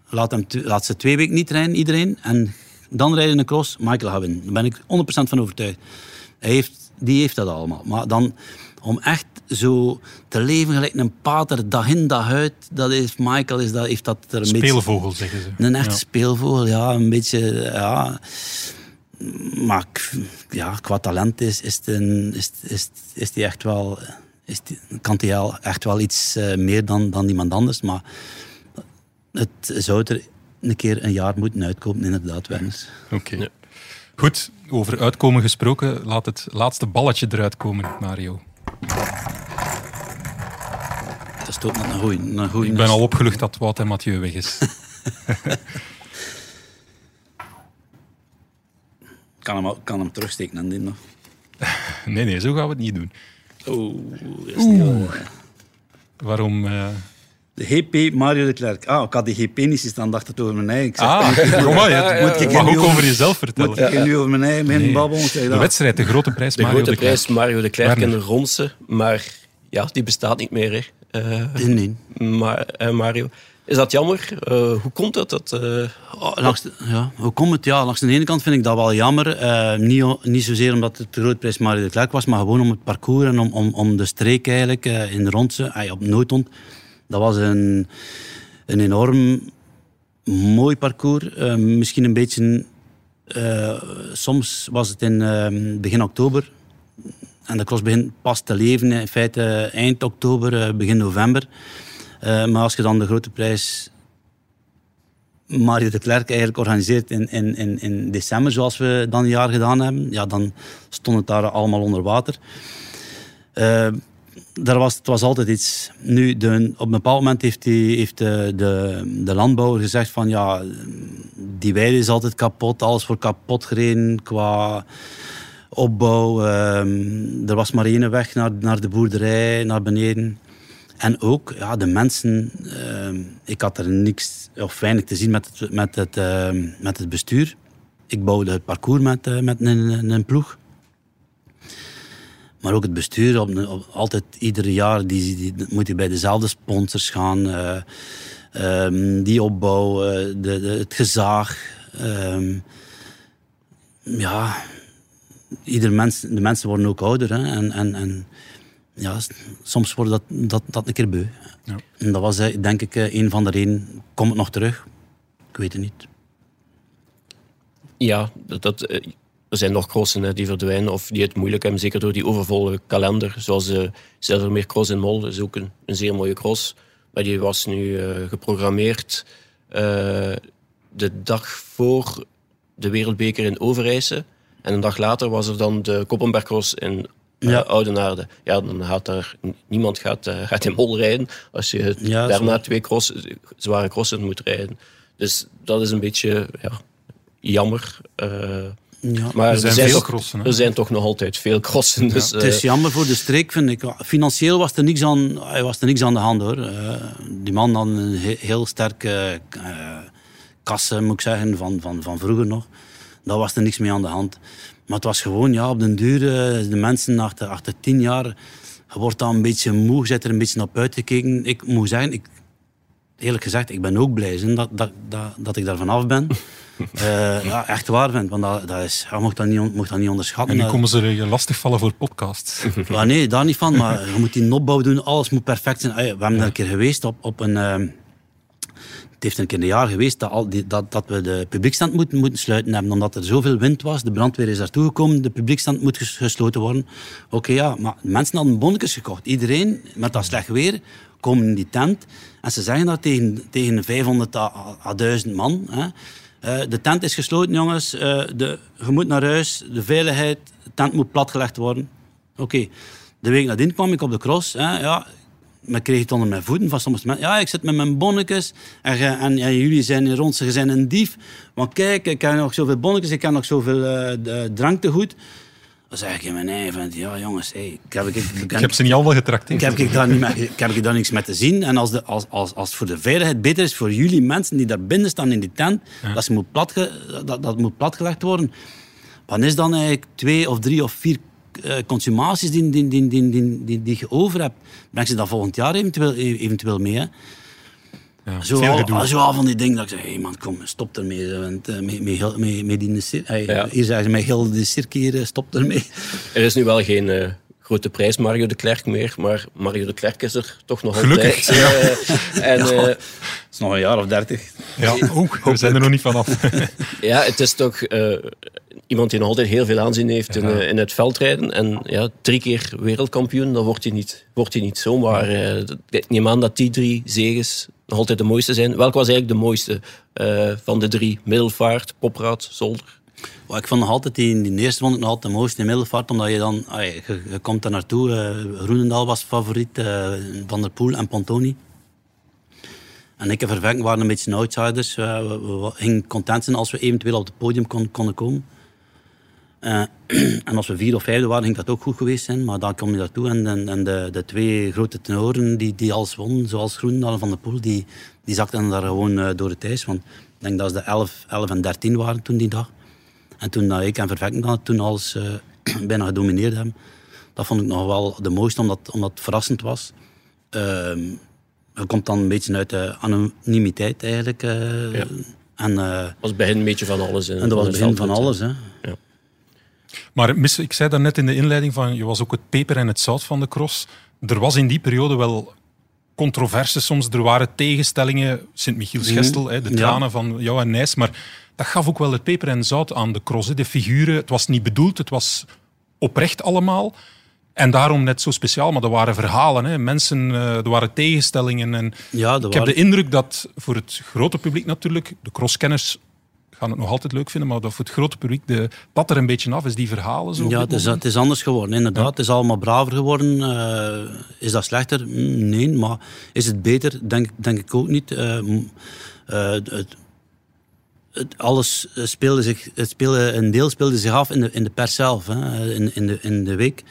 Laat, hem, laat ze twee weken niet rijden, iedereen. En dan rijden een cross, Michael gaat winnen. Daar ben ik 100% van overtuigd. Hij heeft, die heeft dat allemaal. Maar dan, om echt zo te leven gelijk een pater, dag in, dag uit, dat is, Michael is dat, heeft dat er een beetje... Speelvogel, zeggen ze. Een echte Ja. speelvogel, ja, een beetje, ja. Maar ja, qua talent is, is, is, is, is die echt wel, is die, kan hij al echt wel iets eh, meer dan, dan iemand anders. Maar het zou er een keer een jaar moeten uitkomen, inderdaad, Werners. Oké. Ja. Goed, over uitkomen gesproken. Laat het laatste balletje eruit komen, Mario. Dat is toch een goeie. Een goeie Ik ben al opgelucht dat Wout en Mathieu weg is. [LAUGHS] kan hem, kan hem terugsteken aan dit nog. [LAUGHS] Nee, nee, zo gaan we het niet doen. Oeh, is niet wel, eh. Waarom... eh, De GP Mario de Klerk. Ah, ik had die GP niet eens dan dacht het over mijn eigen. Ik zeg, Ah, [LAUGHS] kom maar, je Moet ik mag nu ook over- jezelf vertellen. Moet ik nu over mijn eigen mijn Nee. babbel? De wedstrijd, de grote prijs de Mario grote de Klerk. prijs Mario de Klerk en de Ronse. Maar ja, die bestaat niet meer. Hè. Eh, Nee, nee. maar, eh, Mario. Is dat jammer? Eh, hoe komt dat? dat Oh, langs de- ja, hoe komt het? Ja, langs de ene kant vind ik dat wel jammer. Niet, niet zozeer omdat het de grootprijs Mario de Klerk was, maar gewoon om het parcours en om, om, om de streek eigenlijk in de rondse, op Nootond. Dat was een, een enorm mooi parcours. Misschien een beetje... soms was het in begin oktober. En de cross begint pas te leven, in feite eind oktober, eh, begin november. Eh, maar als je dan de grote prijs Mario de Klerk eigenlijk organiseert in, in, in, in december, zoals we dan een jaar gedaan hebben, ja, dan stond het daar allemaal onder water. Eh, daar was, het was altijd iets. Nu, de, op een bepaald moment heeft, heeft de, de, de landbouwer gezegd van ja, die weide is altijd kapot, alles wordt kapot gereden qua opbouw. Ehm, er was maar één weg naar, naar de boerderij, naar beneden. En ook ja, de mensen. ehm, ik had er niks of weinig te zien met het, met het, ehm, met het bestuur. Ik bouwde het parcours met, eh, met een, een, ploeg. Maar ook het bestuur, op, altijd ieder jaar die, die, moet je bij dezelfde sponsors gaan. eh, die opbouw, eh, de, de, het gezaag. ja, ieder mens, de mensen worden ook ouder. Hè, en, en, en ja, soms wordt dat, dat, dat een keer beu. Ja. En dat was eh, denk ik eh, een van de redenen. Komt het nog terug? Ik weet het niet. Ja, dat, dat, eh, er zijn nog crossen hè, die verdwijnen of die het moeilijk hebben, zeker door die overvolle kalender. Zoals de Zilvermeer Cross in Mol, dat is ook een, een zeer mooie cross. Maar die was nu eh, geprogrammeerd eh, de dag voor de Wereldbeker in Overijse. En een dag later was er dan de Koppenberg Cross in eh, Ja. Oudenaarde. Ja, dan gaat daar niemand gaat, eh, gaat in Mol rijden als je Ja, daarna zo. twee cross, zware crossen moet rijden. Dus dat is een beetje ja, jammer. Eh, Ja. maar Er zijn zijn veel toch, crossen, hè? Er zijn toch nog altijd veel crossen. Dus, Het is jammer voor de streek, vind ik. Financieel was er niks aan, er was er niks aan de hand, hoor. Eh, die man had een he- heel sterke eh kassen, moet ik zeggen, van, van, van vroeger nog. Daar was er niks mee aan de hand. Maar het was gewoon, ja, op den duur, eh, de mensen achter, achter tien jaar, je wordt dan een beetje moe, je zit er een beetje op uitgekeken. Ik moet zeggen, ik, eerlijk gezegd, ik ben ook blij dat, dat, dat, dat ik daar vanaf ben. [LAUGHS] Eh, ja, echt waar vind, want dat, dat is, je mocht dat niet, on- mocht dat niet onderschatten. En nu Dat- komen ze je lastigvallen voor podcasts. [LAUGHS] ja, nee, daar niet van. Maar je moet die opbouw doen. Alles moet perfect zijn. We hebben er een keer geweest op, op een... ehm, het heeft een keer een jaar geweest dat, al die, dat, dat we de publiekstand moeten, moeten sluiten hebben. Omdat er zoveel wind was. De brandweer is daartoe gekomen. De publiekstand moet ges- gesloten worden. Oké, ja. Maar mensen hadden bonnetjes gekocht. Iedereen, met dat slecht weer, komen in die tent. En ze zeggen dat tegen, tegen 500 à, à 1000 man. Hè. Eh, de tent is gesloten, jongens. Eh, de, je moet naar huis. De veiligheid. De tent moet platgelegd worden. Oké. De week nadien kwam ik op de cross. Hè, ja, men kreeg het onder mijn voeten van sommige mensen. Ja, ik zit met mijn bonnetjes en, ge- en, en jullie zijn rond, ze zijn een dief. Want kijk, ik heb nog zoveel bonnetjes, ik heb nog zoveel eh, de- drank te goed. Dan zeg ik in mijn eigen, ja jongens, hey, ik heb, ik, ik, Ik heb ze niet allemaal getrakteerd. ik heb, ik daar niet mee, ik heb ik daar niks mee te zien. En als, de, als, als, als het voor de veiligheid beter is voor jullie mensen die daar binnen staan in die tent, dat, ze moet platge, dat, dat moet platgelegd worden. Wat is dan eigenlijk twee of drie of vier eh, consumaties die, die, die, die, die, die, die je over hebt? Breng ze dat volgend jaar eventueel, eventueel mee. Hè? Ja, Zo, al, gedoe. zo al van die dingen dat ik zeg, hey man, kom, stop ermee. eh, Want, eh, met, met, heel- met, met die cir- hey, Ja. Hier zeggen ze, met heel de cirkel hier, eh, stop ermee. Er is nu wel geen eh, grote prijs Mario de Klerk meer, maar Mario de Klerk is er toch nog Gelukkig, altijd. eh, [LAUGHS] en eh, Dat is nog een jaar of dertig. Ja, [LAUGHS] ook. We zijn er nog niet vanaf. [LAUGHS] ja, het is toch eh, iemand die nog altijd heel veel aanzien heeft in, eh, in het veldrijden. En ja, drie keer wereldkampioen, dan wordt hij niet, wordt hij niet zomaar. eh, ik neem aan dat die drie zegens nog altijd de mooiste zijn. Welk was eigenlijk de mooiste eh, van de drie? Middelvaart, Popraad, Zolder? Ik vond nog altijd die, eerste vond nog altijd de mooiste in Middelvaart, omdat je dan, je, komt daar naartoe. eh Groenendaal was favoriet, eh, Van der Poel en Pontoni. En ik en Vervekken waren een beetje outsiders. Eh, we, we- gingen content zijn als we eventueel op het podium kon, konden komen. [CLEARS THROAT] En als we vier of vijfde waren, ging dat ook goed geweest zijn. Maar dan kom je daartoe en, en, de, de twee grote tenoren die, die alles wonnen, zoals Groenendaal en Van der Poel, die, die zakten daar gewoon door het ijs. Want ik denk dat ze de 11, 11 en 13 waren toen die dag. En toen dat ik en Vervekken dan toen alles eh, [CLEARS THROAT] bijna gedomineerd hebben, dat vond ik nog wel de mooiste, omdat, omdat het verrassend was. Ehm, je komt dan een beetje uit de anonimiteit eigenlijk. eh, Ja. En, eh, Dat was het begin een beetje van alles. in- en dat was het begin van alles. Hè. Maar mis, ik zei daarnet in de inleiding van je was ook het peper en het zout van de cross. Er was in die periode wel controverse soms. Er waren tegenstellingen. Sint-Michiels-Gestel, hè, de Ja. tranen van jou en Nijs. Maar dat gaf ook wel het peper en zout aan de cross. hè. De figuren, het was niet bedoeld, het was oprecht allemaal. En daarom net zo speciaal, maar er waren verhalen. Hè. Mensen, eh, er waren tegenstellingen. En Ja, ik heb de indruk dat voor het grote publiek natuurlijk, de crosskenners gaan het nog altijd leuk vinden, maar dat voor het grote publiek de pad er een beetje af is, die verhalen zo. Ja, het is, het is anders geworden, inderdaad. Het is allemaal braver geworden. Eh, is dat slechter? Mm, Nee, maar is het beter? Denk, denk ik ook niet. Eh, het, alles speelde zich, het speelde, een deel speelde zich af in de, in de pers zelf, hè, in, in, de, in de week.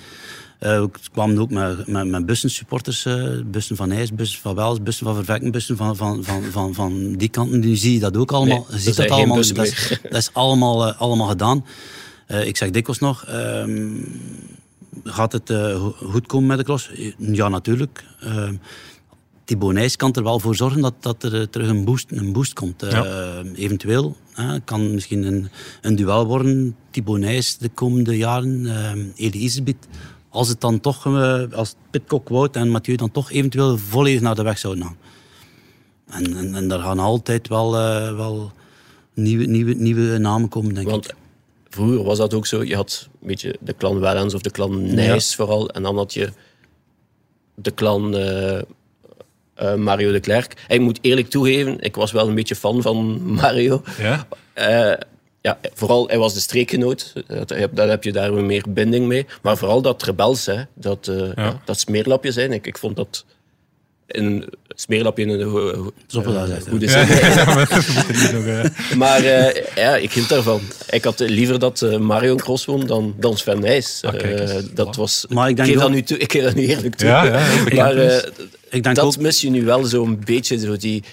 Eh, we kwamen ook met, met, met bussen supporters, eh, bussen van IJs, bussen van Wels, bussen van Vervekken, bussen van, van, van, van, van die kanten. Nu zie je dat ook allemaal. Nee, ziet dat allemaal. Dat is, dat is allemaal, eh, allemaal gedaan. Eh, ik zeg dikwijls nog, ehm, gaat het eh, go- goed komen met de cross? Ja, natuurlijk. Uh, Thibaut Nijs kan er wel voor zorgen dat, dat er eh, terug een boost, een boost komt. Eh. Eventueel hè, kan misschien een, een duel worden. Thibaut Nijs de komende jaren, uh, Eli. Als het dan toch, als Pitcock, Wout en Mathieu dan toch eventueel volledig naar de weg zouden gaan. En, en, en daar gaan altijd wel, wel nieuwe, nieuwe, nieuwe namen komen, denk Want ik. vroeger was dat ook zo. Je had een beetje de clan Wellens of de clan Nijs vooral. En dan had je de clan eh, Mario de Klerk. En ik moet eerlijk toegeven, ik was wel een beetje fan van Mario. Ja? Eh, ja, vooral, hij was de streekgenoot. Dat, daar heb je daar weer meer binding mee. Maar vooral dat rebels, hè, dat, eh, ja. dat smeerlapje zijn. Ik, ik vond dat een smeerlapje in een goede zin. ja, [LAUGHS] maar eh, Maar ja, ik hield daarvan. Ik had liever dat eh, Mario een cross won dan, dan Sven Nijs. Ah. Eh, dat was, Maar ik denk geef dat nu toe, ik geef dat nu eerlijk toe. Maar eh, Ik denk dat ook, mis je nu wel zo'n beetje. Zo die,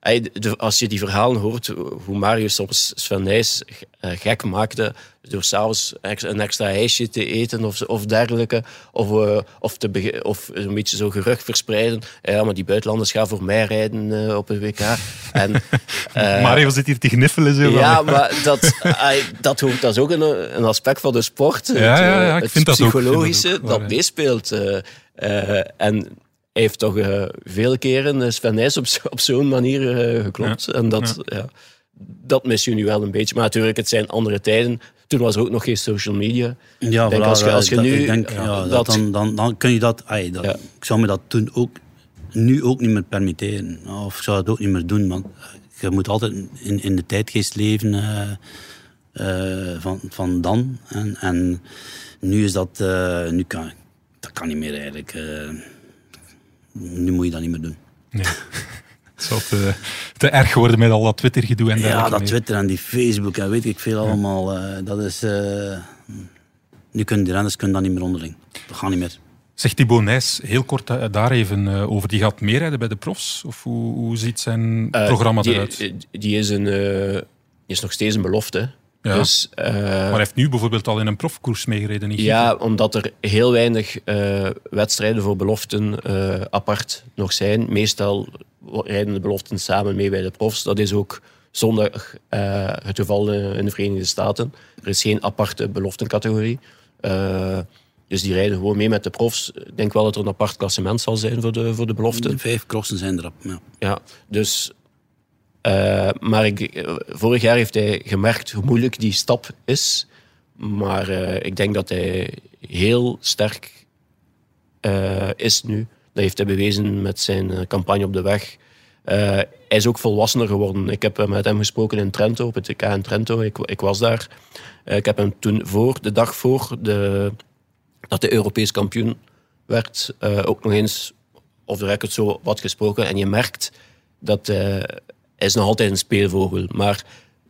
eh, als je die verhalen hoort, hoe Mario soms Sven Nijs gek maakte door s'avonds een extra ijsje te eten of, of dergelijke. Of, of, te of een beetje zo gerucht verspreiden. Ja, maar die buitenlanders gaan voor mij rijden eh, op het WK. En, [LAUGHS] eh, Mario zit hier te gniffelen. Zo ja, maar dat, dat, hoort, dat is ook een, een aspect van de sport. Het, Ja, ja, ja, ik het vind dat ook, ik vind dat psychologische ook, dat, meespeelt. eh, eh, en hij heeft toch eh, vele keren Sven Nys op, op zo'n manier eh, geklopt. En dat, ja. dat mis je nu wel een beetje. Maar natuurlijk, het zijn andere tijden. Toen was er ook nog geen social media. ja, denk voilà, als je- als je dat- nu- ik denk, ja, ja, dat dat- dan, dan, dan kun je dat, ai, dat Ja. ik zou me dat toen ook, nu ook niet meer permitteren. Of ik zou het ook niet meer doen, want je moet altijd in, in de tijdgeest leven eh, eh, van, van dan. En, en nu is dat, eh, nu kan, dat kan niet meer eigenlijk. nu moet je dat niet meer doen. Nee. [LAUGHS] Het zal te, te erg worden met al dat Twitter-gedoe en Ja, dergelijke dat meer. Twitter en die Facebook en weet ik veel allemaal. dat is. nu kunnen die renners kunnen dat niet meer onderling. Dat gaat niet meer. Zegt Thibaut Nijs heel kort eh, daar even eh, over. Die gaat meerijden bij de profs? Of hoe, hoe ziet zijn Eh, programma die, eruit? Die is, een, die is nog steeds een belofte. Ja. Dus, maar hij heeft nu bijvoorbeeld al in een profkoers meegereden. in Ja, omdat er heel weinig wedstrijden voor beloften apart nog zijn. Meestal rijden de beloften samen mee bij de profs. Dat is ook zondag het geval in de Verenigde Staten. Er is geen aparte beloftencategorie. Dus die rijden gewoon mee met de profs. Ik denk wel dat er een apart klassement zal zijn voor de, voor de beloften. De vijf crossen zijn erop. Ja. Ja, dus. eh, maar ik, vorig jaar heeft hij gemerkt hoe moeilijk die stap is. Maar eh, ik denk dat hij heel sterk eh, is nu. Dat heeft hij bewezen met zijn campagne op de weg. Hij is ook volwassener geworden. Ik heb met hem gesproken in Trento, op het TK in Trento. Ik, ik was daar. Ik heb hem toen voor, de dag voor de, dat hij Europees kampioen werd, eh, ook nog eens of de record zo wat gesproken. En je merkt dat eh, hij is nog altijd een speelvogel. Maar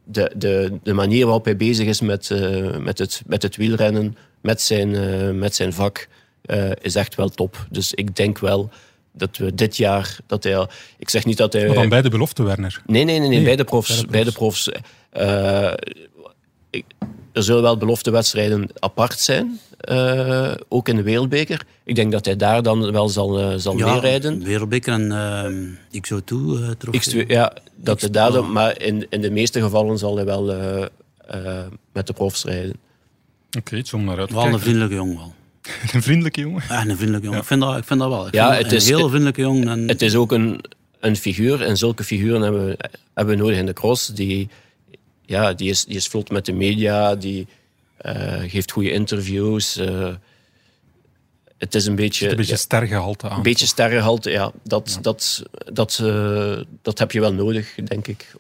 de, de, de manier waarop hij bezig is met, eh, met, het, met het wielrennen, met zijn, met zijn vak, is echt wel top. Dus ik denk wel dat we dit jaar, dat hij al, ik zeg niet dat hij... Maar dan bij de belofte, Werner. Nee, nee, nee, nee, Nee, bij de profs. bij de Bij de profs. Ik- er zullen wel beloftewedstrijden apart zijn, eh, ook in de Wereldbeker. Ik denk dat hij daar dan wel zal, eh, zal meerijden. Wereldbeker en uh, XO2 uh, X2, ja, dat hij daar dan, maar in, in de meeste gevallen zal hij wel eh, met de profs rijden. Oké, om naar uit te Wel een vriendelijke jongen wel. [LAUGHS] Een vriendelijke jongen. Echt een vriendelijke jongen. Ik, vind dat, ik vind dat wel. Ik Ja, het een is- heel vriendelijke jongen. En, Het is ook een, een figuur, en zulke figuren hebben we, hebben we nodig in de cross. Die, ja, die, is, die is vlot met de media, die eh, geeft goede interviews. eh, het is een beetje... Een beetje ja, stergehalte aan. een beetje sterrenhalte, ja. Dat, Dat, dat, eh, dat heb je wel nodig, denk ik.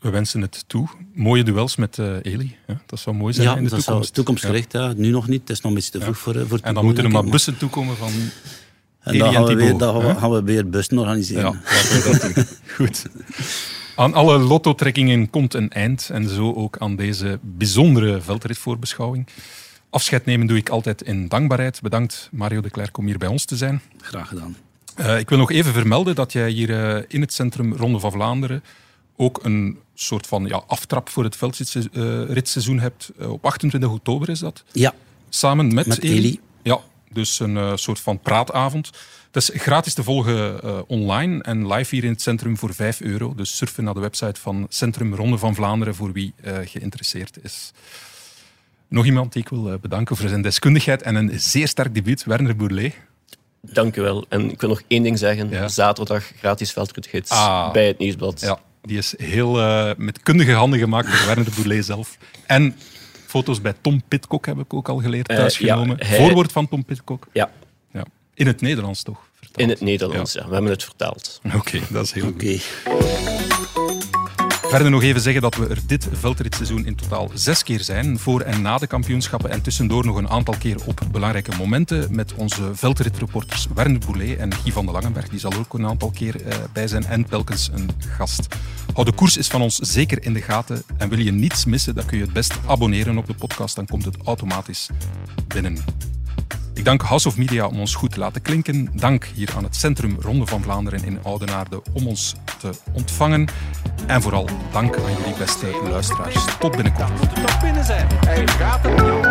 We wensen het toe. Mooie duels met eh Eli. Ja, dat zou mooi zijn ja, in de dat is toekomst. toekomstgericht. Ja. Nu nog niet. Het is nog een beetje te vroeg voor, voor En dan moeten er maar bussen toekomen van En Eli dan en gaan we, weer, dan gaan we weer bussen organiseren. Ja, dat. [LAUGHS] Goed. Aan alle lotto-trekkingen komt een eind en zo ook aan deze bijzondere veldritvoorbeschouwing. Afscheid nemen doe ik altijd in dankbaarheid. Bedankt Mario de Klerk om hier bij ons te zijn. Graag gedaan. Eh, ik wil nog even vermelden dat jij hier eh, in het centrum Ronde van Vlaanderen ook een soort van ja, aftrap voor het veldritseizoen hebt. Eh, op 28 oktober is dat. Ja, Samen met, Met Eli. Ja, dus een soort van praatavond. Het is gratis te volgen eh, online en live hier in het centrum voor 5 euro. Dus surfen naar de website van Centrum Ronde van Vlaanderen voor wie eh, geïnteresseerd is. Nog iemand die ik wil eh, bedanken voor zijn deskundigheid en een zeer sterk debuut, Werner Bourlet. Dank u wel. En ik wil nog één ding zeggen. Ja. Zaterdag gratis veldritgids Ah. bij het Nieuwsblad. Ja, die is heel met kundige handen gemaakt door Werner Bourlet zelf. En Foto's bij Tom Pitcock heb ik ook al geleerd, thuisgenomen. ja, hij- Voorwoord van Tom Pitcock. Ja. In het Nederlands toch? vertaald? in het Nederlands. Ja. We hebben het vertaald. [LAUGHS] Oké, dat is heel goed. Verder nog even zeggen dat we er dit veldritseizoen in totaal zes keer zijn, voor en na de kampioenschappen en tussendoor nog een aantal keer op belangrijke momenten met onze veldritreporters Werner Boulet en Guy van de Langenberg, die zal ook een aantal keer eh, bij zijn en telkens een gast. Hou de koers is van ons zeker in de gaten en wil je niets missen, dan kun je het best abonneren op de podcast, dan komt het automatisch binnen. Ik dank House of Media om ons goed te laten klinken. Dank hier aan het Centrum Ronde van Vlaanderen in Oudenaarde om ons te ontvangen. En vooral dank aan jullie beste luisteraars. Tot binnenkort. Binnen zijn. Hij gaat het toch,